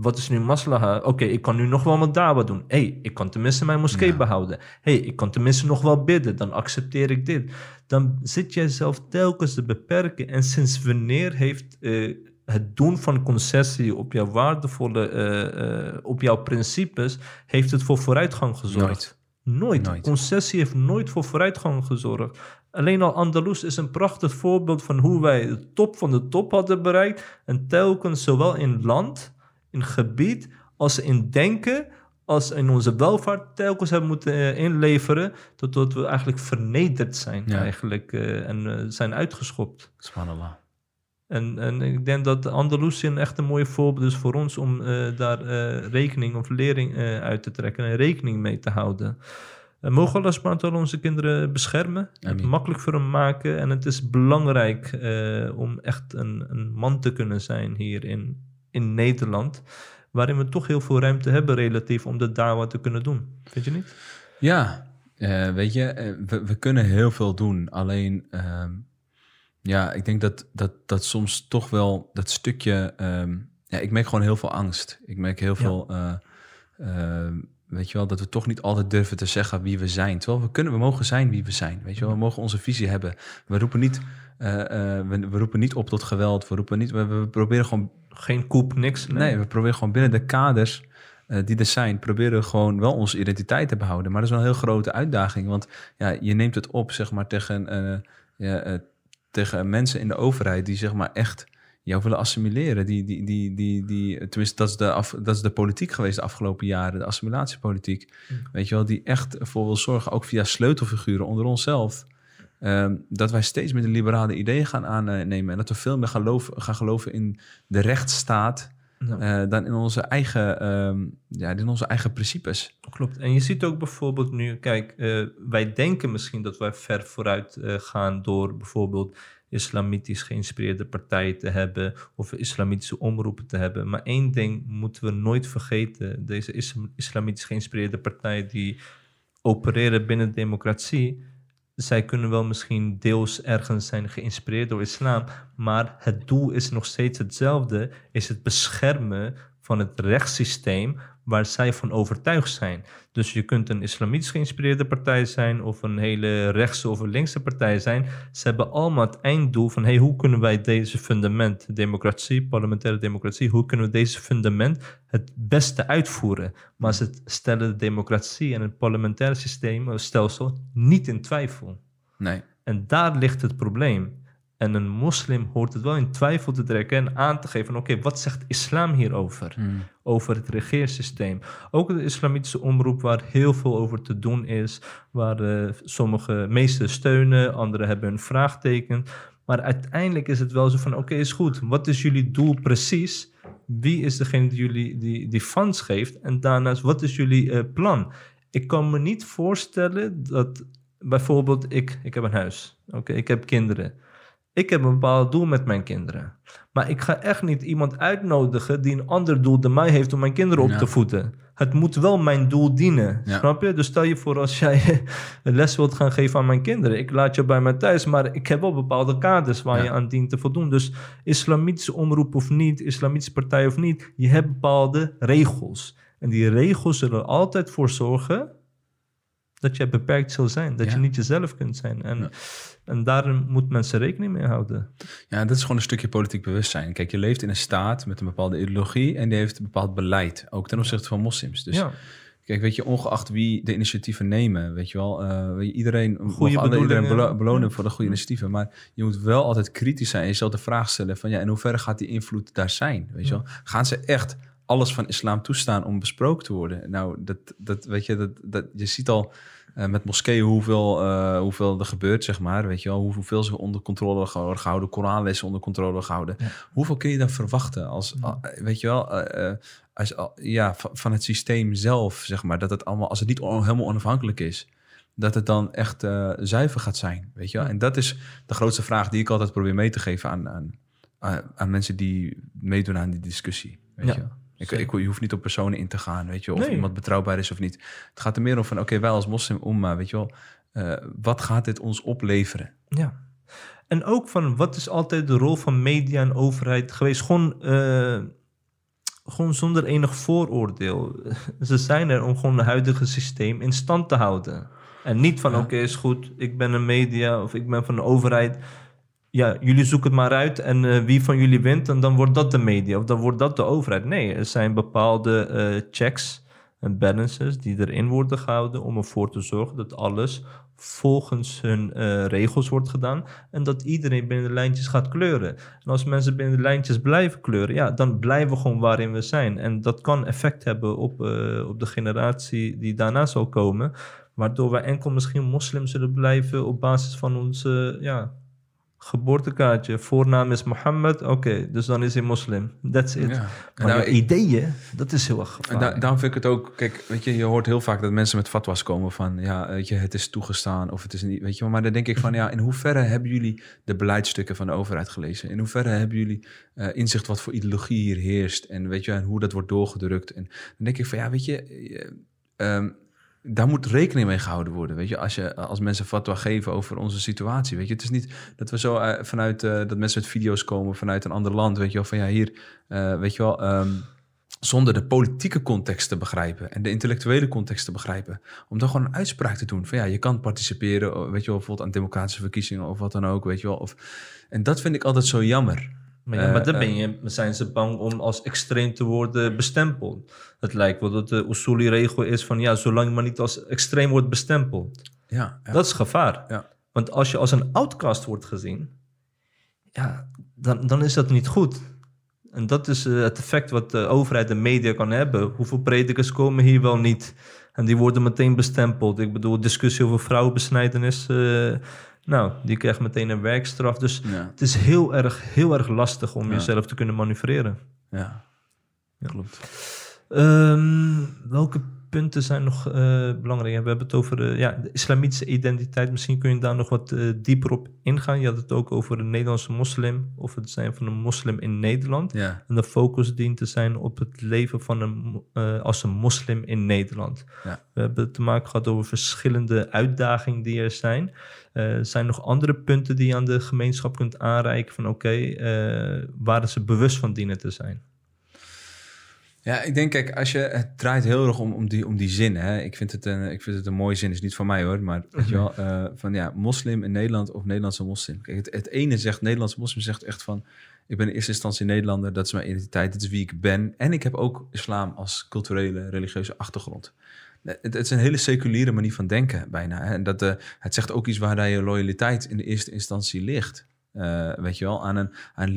Wat is nu maslaha? Oké, ik kan nu nog wel mijn dawa doen. Hé, hey, ik kan tenminste mijn moskee Ja. behouden. Hé, hey, ik kan tenminste nog wel bidden. Dan accepteer ik dit. Dan zit jij zelf telkens te beperken. En sinds wanneer heeft eh, het doen van concessie op jouw waardevolle, eh, eh, op jouw principes, heeft het voor vooruitgang gezorgd? Nooit. Nooit. Nooit. Concessie heeft nooit voor vooruitgang gezorgd. Alleen al Andalus is een prachtig voorbeeld van hoe wij de top van de top hadden bereikt. En telkens zowel in land, in gebied, als in denken, als in onze welvaart telkens hebben moeten eh, inleveren. Totdat we eigenlijk vernederd zijn Ja. eigenlijk, eh, en eh, zijn uitgeschopt. subhanallah. En, en ik denk dat Andalusië een echt een mooie voorbeeld is voor ons om daar rekening of lering uit te trekken en rekening mee te houden. Uh, mogen Allah subhanahu onze kinderen beschermen, het makkelijk voor hem maken. En het is belangrijk om echt een, een man te kunnen zijn hier in, Nederland. Waarin we toch heel veel ruimte hebben relatief om de dawa te kunnen doen. Vind je niet? Ja, eh, weet je, eh, we, we kunnen heel veel doen. Alleen, ehm, ja, ik denk dat, dat, dat soms toch wel dat stukje... ehm, ja, ik merk gewoon heel veel angst. Ik merk heel veel... eh, ehm, weet je wel, dat we toch niet altijd durven te zeggen wie we zijn. Terwijl we kunnen, we mogen zijn wie we zijn. Weet je wel, we mogen onze visie hebben. We roepen niet, eh, eh, we, we roepen niet op tot geweld. We roepen niet, we, we proberen gewoon Geen koep, niks. Nee, we proberen gewoon binnen de kaders eh, die er zijn, proberen we gewoon wel onze identiteit te behouden. Maar dat is wel een heel grote uitdaging, want ja, je neemt het op, zeg maar, tegen, ja, tegen mensen in de overheid die, zeg maar, echt jou willen assimileren. Die, die, die, die, die, tenminste, dat is, de af, dat is de politiek geweest de afgelopen jaren, de assimilatiepolitiek. Weet je wel, die echt ervoor wil zorgen, ook via sleutelfiguren onder onszelf. ehm, dat wij steeds meer de liberale ideeën gaan aannemen. En dat we veel meer gaan geloven, gaan geloven in de rechtsstaat. Ja. eh, dan in onze eigen, ehm, ja, in onze eigen principes. Klopt. En je ziet ook bijvoorbeeld nu, kijk, eh, wij denken misschien dat wij ver vooruit eh, gaan door bijvoorbeeld islamitisch geïnspireerde partijen te hebben of islamitische omroepen te hebben. Maar één ding moeten we nooit vergeten: deze islam- islamitisch geïnspireerde partijen die opereren binnen democratie. Zij kunnen wel misschien deels ergens zijn geïnspireerd door islam, maar het doel is nog steeds hetzelfde: is het beschermen van het rechtssysteem waar zij van overtuigd zijn. Dus je kunt een islamitisch geïnspireerde partij zijn of een hele rechtse of een linkse partij zijn. Ze hebben allemaal het einddoel van hey, hoe kunnen wij deze fundament, democratie, parlementaire democratie, hoe kunnen we deze fundament het beste uitvoeren? Maar ze stellen de democratie en het parlementaire systeem, of stelsel, niet in twijfel. Nee. En daar ligt het probleem. En een moslim hoort het wel in twijfel te trekken en aan te geven oké, wat zegt islam hierover? Mm. Over het regeersysteem. Ook de islamitische omroep waar heel veel over te doen is, waar eh, sommige meesten steunen, anderen hebben een vraagteken. Maar uiteindelijk is het wel zo van oké, is goed. Wat is jullie doel precies? Wie is degene die jullie die, die funds geeft? En daarnaast, wat is jullie eh, plan? Ik kan me niet voorstellen dat bijvoorbeeld ik, ik heb een huis. Oké, ik heb kinderen. Ik heb een bepaald doel met mijn kinderen. Maar ik ga echt niet iemand uitnodigen die een ander doel dan mij heeft om mijn kinderen op Ja. te voeden. Het moet wel mijn doel dienen. Ja. Snap je? Dus stel je voor als jij een les wilt gaan geven aan mijn kinderen. Ik laat je bij mij thuis, maar ik heb wel bepaalde kaders waar Ja. je aan dient te voldoen. Dus islamitische omroep of niet, islamitische partij of niet, je hebt bepaalde regels. En die regels zullen er altijd voor zorgen dat je beperkt zal zijn. Dat Ja. je niet jezelf kunt zijn. En, Ja. en daar moet mensen rekening mee houden. Ja, dat is gewoon een stukje politiek bewustzijn. Kijk, je leeft in een staat met een bepaalde ideologie en die heeft een bepaald beleid, ook ten opzichte van moslims. Dus ja. Kijk, weet je, ongeacht wie de initiatieven nemen, weet je wel, je, iedereen Goede alle- iedereen belo- belonen voor de goede initiatieven, maar je moet wel altijd kritisch zijn en jezelf de vraag stellen van ja, in hoeverre gaat die invloed daar zijn, weet je wel? Gaan ze echt alles van islam toestaan om besproken te worden? Nou, dat, dat weet je, dat, dat, je ziet al eh, met moskeeën hoeveel, eh, hoeveel er gebeurt, zeg maar, weet je wel, hoe- hoeveel ze onder controle worden gehouden, Koranlessen onder controle gehouden. Ja. Hoeveel kun je dan verwachten als, ah, weet je wel, eh, eh, als, al- ja, van, van het systeem zelf, zeg maar, dat het allemaal, als het niet on- helemaal onafhankelijk is, dat het dan echt eh, zuiver gaat zijn, weet je wel. Ja. En dat is de grootste vraag die ik altijd probeer mee te geven aan, aan, aan, aan mensen die meedoen aan die discussie, weet je wel. Ik, ik, je hoeft niet op personen in te gaan, weet je, of Nee. iemand betrouwbaar is of niet. Het gaat er meer om van, oké, wij als moslim umma, weet je wel, eh, wat gaat dit ons opleveren? Ja. En ook van wat is altijd de rol van media en overheid geweest? Gewoon, eh, gewoon zonder enig vooroordeel. Ze zijn er om gewoon het huidige systeem in stand te houden. En niet van Ja. oké, is goed, ik ben een media of ik ben van de overheid. Ja, jullie zoeken het maar uit en eh, wie van jullie wint en dan wordt dat de media of dan wordt dat de overheid. Nee, er zijn bepaalde eh, checks en balances die erin worden gehouden om ervoor te zorgen dat alles volgens hun eh, regels wordt gedaan en dat iedereen binnen de lijntjes gaat kleuren. En als mensen binnen de lijntjes blijven kleuren, ja, dan blijven we gewoon waarin we zijn. En dat kan effect hebben op, op de generatie die daarna zal komen, waardoor wij enkel misschien moslim zullen blijven op basis van onze ja, geboortekaartje. Voornaam is Mohammed, oké, dus dan is hij moslim. That's it. Ja. En Maar nou, ik- ideeën, dat is heel erg En gevaarlijk. da- daarom vind ik het ook, kijk, weet je, je hoort heel vaak dat mensen met fatwas komen van, ja, weet je, het is toegestaan of het is niet, weet je wel. Maar dan denk ik van, ja, in hoeverre hebben jullie de beleidsstukken van de overheid gelezen? In hoeverre hebben jullie eh, inzicht wat voor ideologie hier heerst en weet je, en hoe dat wordt doorgedrukt? En dan denk ik van, ja, weet je, eh, ehm, daar moet rekening mee gehouden worden, weet je, als, je, als mensen fatwa geven over onze situatie, weet je. Het is niet dat we zo eh, vanuit, eh, dat mensen met video's komen vanuit een ander land, weet je wel, van ja, hier, eh, weet je wel, ehm, zonder de politieke context te begrijpen en de intellectuele context te begrijpen. Om dan gewoon een uitspraak te doen van ja, je kan participeren, weet je wel, bijvoorbeeld aan democratische verkiezingen of wat dan ook, weet je wel. Of, en dat vind ik altijd zo jammer. Maar, ja, maar dan eh, ben je, zijn ze bang om als extreem te worden bestempeld. Het lijkt wel dat de Usuli-regel is van ja, zolang je maar niet als extreem wordt bestempeld. Ja, ja. Dat is gevaar. Ja. Want als je als een outcast wordt gezien, ja, dan, dan is dat niet goed. En dat is eh, het effect wat de overheid en media kan hebben. Hoeveel predikers komen hier wel niet? En die worden meteen bestempeld. Ik bedoel, discussie over vrouwenbesnijdenis. eh, nou, die krijgt meteen een werkstraf. Dus ja, het is heel erg, heel erg lastig om Ja. jezelf te kunnen manoeuvreren. ja. Ja. Klopt. Ehm, welke punten zijn nog eh, belangrijk? We hebben het over de, ja, de islamitische identiteit. Misschien kun je daar nog wat eh, dieper op ingaan. Je had het ook over een Nederlandse moslim of het zijn van een moslim in Nederland. ja. En de focus dient te zijn op het leven van een, eh, als een moslim in Nederland. Ja. We hebben te maken gehad over verschillende uitdagingen die er zijn. Eh, Er zijn nog andere punten die je aan de gemeenschap kunt aanreiken van oké, eh, waar ze bewust van dienen te zijn. Ja, ik denk, kijk, als je, het draait heel erg om, om, die, om die zin. Hè? Ik, vind het een, ik vind het een mooie zin, is niet van mij hoor, maar weet je wel, eh, van ja, moslim in Nederland of Nederlandse moslim. Kijk, het, het ene zegt, Nederlandse moslim zegt echt van, ik ben in eerste instantie Nederlander, dat is mijn identiteit, dit is wie ik ben. En ik heb ook islam als culturele, religieuze achtergrond. Het, is een hele seculiere manier van denken bijna. En dat, eh, het zegt ook iets waar je loyaliteit in de eerste instantie ligt. Eh, weet je wel, aan een, aan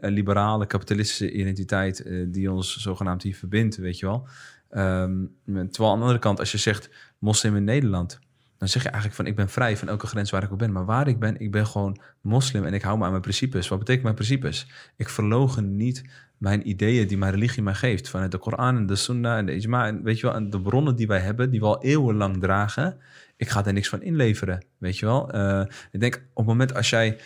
liberale kapitalistische identiteit eh, die ons zogenaamd hier verbindt, weet je wel. Ehm, terwijl aan de andere kant, als je zegt moslim in Nederland, dan zeg je eigenlijk van ik ben vrij van elke grens waar ik op ben. Maar waar ik ben, ik ben gewoon moslim en ik hou me aan mijn principes. Wat betekent mijn principes? Ik verlogen niet mijn ideeën die mijn religie mij geeft. Vanuit de Koran en de Sunnah en de Ijma. En weet je wel, en de bronnen die wij hebben, die we al eeuwenlang dragen. Ik ga daar niks van inleveren, weet je wel. Eh, ik denk op het moment als jij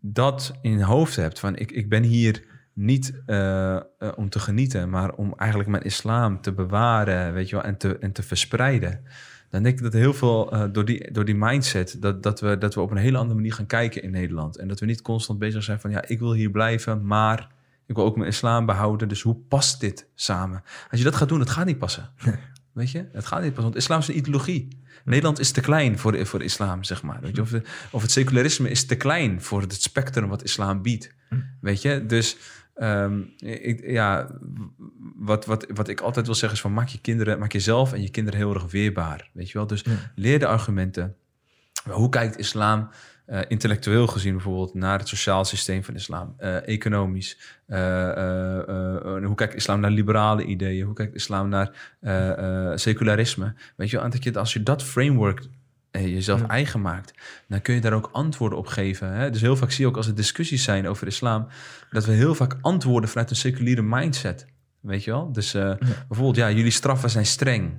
dat in je hoofd hebt, van ik, ik ben hier niet eh, eh, om te genieten, maar om eigenlijk mijn islam te bewaren, weet je wel, en te, en te verspreiden. Dan denk ik dat heel veel door, die, door die mindset, dat, dat, we, dat we op een hele andere manier gaan kijken in Nederland. En dat we niet constant bezig zijn van, ja, ik wil hier blijven, maar ik wil ook mijn islam behouden. Dus hoe past dit samen? Als je dat gaat doen, het gaat niet passen. Weet je, het gaat niet passen, want islam is een ideologie. Nederland is te klein voor, voor islam, zeg maar. Weet je? Of, de- of het secularisme is te klein voor het spectrum wat islam biedt. Weet je, dus ehm, ik, ja, wat, wat, wat ik altijd wil zeggen is van maak je kinderen, maak jezelf en je kinderen heel erg weerbaar. Weet je wel? Dus leer de argumenten. Hoe kijkt islam eh, intellectueel gezien bijvoorbeeld naar het sociaal systeem van islam, eh, economisch. eh, hoe kijkt islam naar liberale ideeën? Hoe kijkt islam naar secularisme? Weet je wel, en dat je, als je dat framework jezelf Ja. eigen maakt, dan kun je daar ook antwoorden op geven. Hè? Dus heel vaak zie je ook als er discussies zijn over islam, dat we heel vaak antwoorden vanuit een seculiere mindset. Weet je wel? Dus bijvoorbeeld, ja, jullie straffen zijn streng.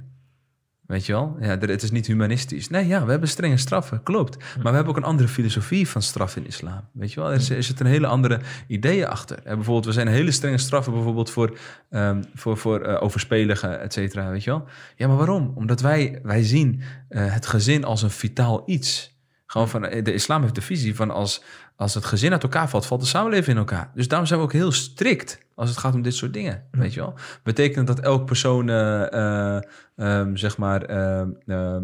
Weet je wel? Ja, het is niet humanistisch. Nee, ja, we hebben strenge straffen, klopt. Maar we hebben ook een andere filosofie van straf in islam. Weet je wel? Er, is- er zitten een hele andere ideeën achter. En bijvoorbeeld, we zijn hele strenge straffen bijvoorbeeld voor, ehm, voor, voor eh, overspeligen, et cetera. Weet je wel? Ja, maar waarom? Omdat wij, wij zien eh, het gezin als een vitaal iets. Gewoon van, eh, de islam heeft de visie van als, als het gezin uit elkaar valt, valt de samenleving in elkaar. Dus daarom zijn we ook heel strikt als het gaat om dit soort dingen. Weet je wel? Betekent dat elk persoon, eh, eh, ehm, zeg maar, ehm, ehm,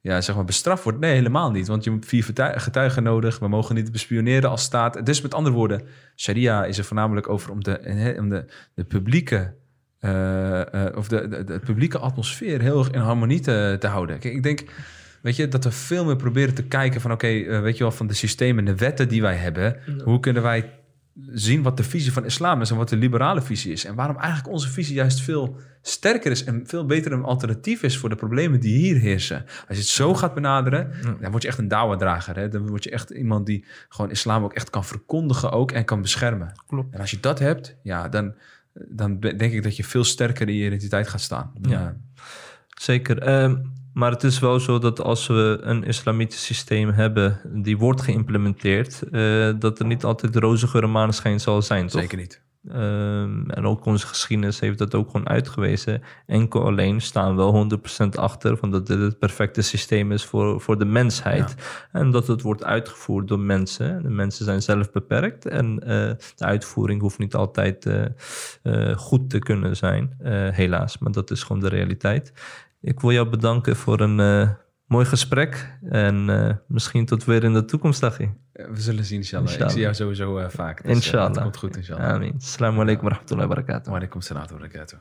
ja, zeg maar, bestraft wordt? Nee, helemaal niet. Want je hebt vier getuigen nodig. We mogen niet bespioneren als staat. Dus met andere woorden, sharia is er voornamelijk over om de, om de, de publieke of de, de, de publieke atmosfeer heel erg in harmonie te, te houden. Kijk, ik denk, weet je, dat we veel meer proberen te kijken van, oké, eh, weet je wel, van de systemen en de wetten die wij hebben, hoe kunnen wij zien wat de visie van islam is en wat de liberale visie is en waarom eigenlijk onze visie juist veel sterker is en veel beter een alternatief is voor de problemen die hier heersen. Als je het zo gaat benaderen, dan word je echt een dawa-drager. Hè? Dan word je echt iemand die gewoon islam ook echt kan verkondigen ook en kan beschermen. Klopt. En als je dat hebt, ja, dan, dan denk ik dat je veel sterker in je identiteit gaat staan. Ja. Zeker. Ehm, maar het is wel zo dat als we een islamitisch systeem hebben die wordt geïmplementeerd, eh, dat er niet altijd en maneschijn zal zijn, toch? Zeker niet. Ehm, en ook onze geschiedenis heeft dat ook gewoon uitgewezen. Enkel alleen staan we wel 100% achter van dat dit het perfecte systeem is voor, voor de mensheid. En dat het wordt uitgevoerd door mensen. De mensen zijn zelf beperkt en eh, de uitvoering hoeft niet altijd eh, goed te kunnen zijn, helaas. Maar dat is gewoon de realiteit. Ik wil jou bedanken voor een eh, mooi gesprek en eh, misschien tot weer in de toekomst, Dagie. Eh, We zullen zien, inshallah. Inshallah. Ik zie jou sowieso vaak. Dus, Inshallah. het komt goed, inshallah. Amin. Assalamu alaikum wa rahmatullahi wa barakatuh. Wa alaikum salam wa barakatuh.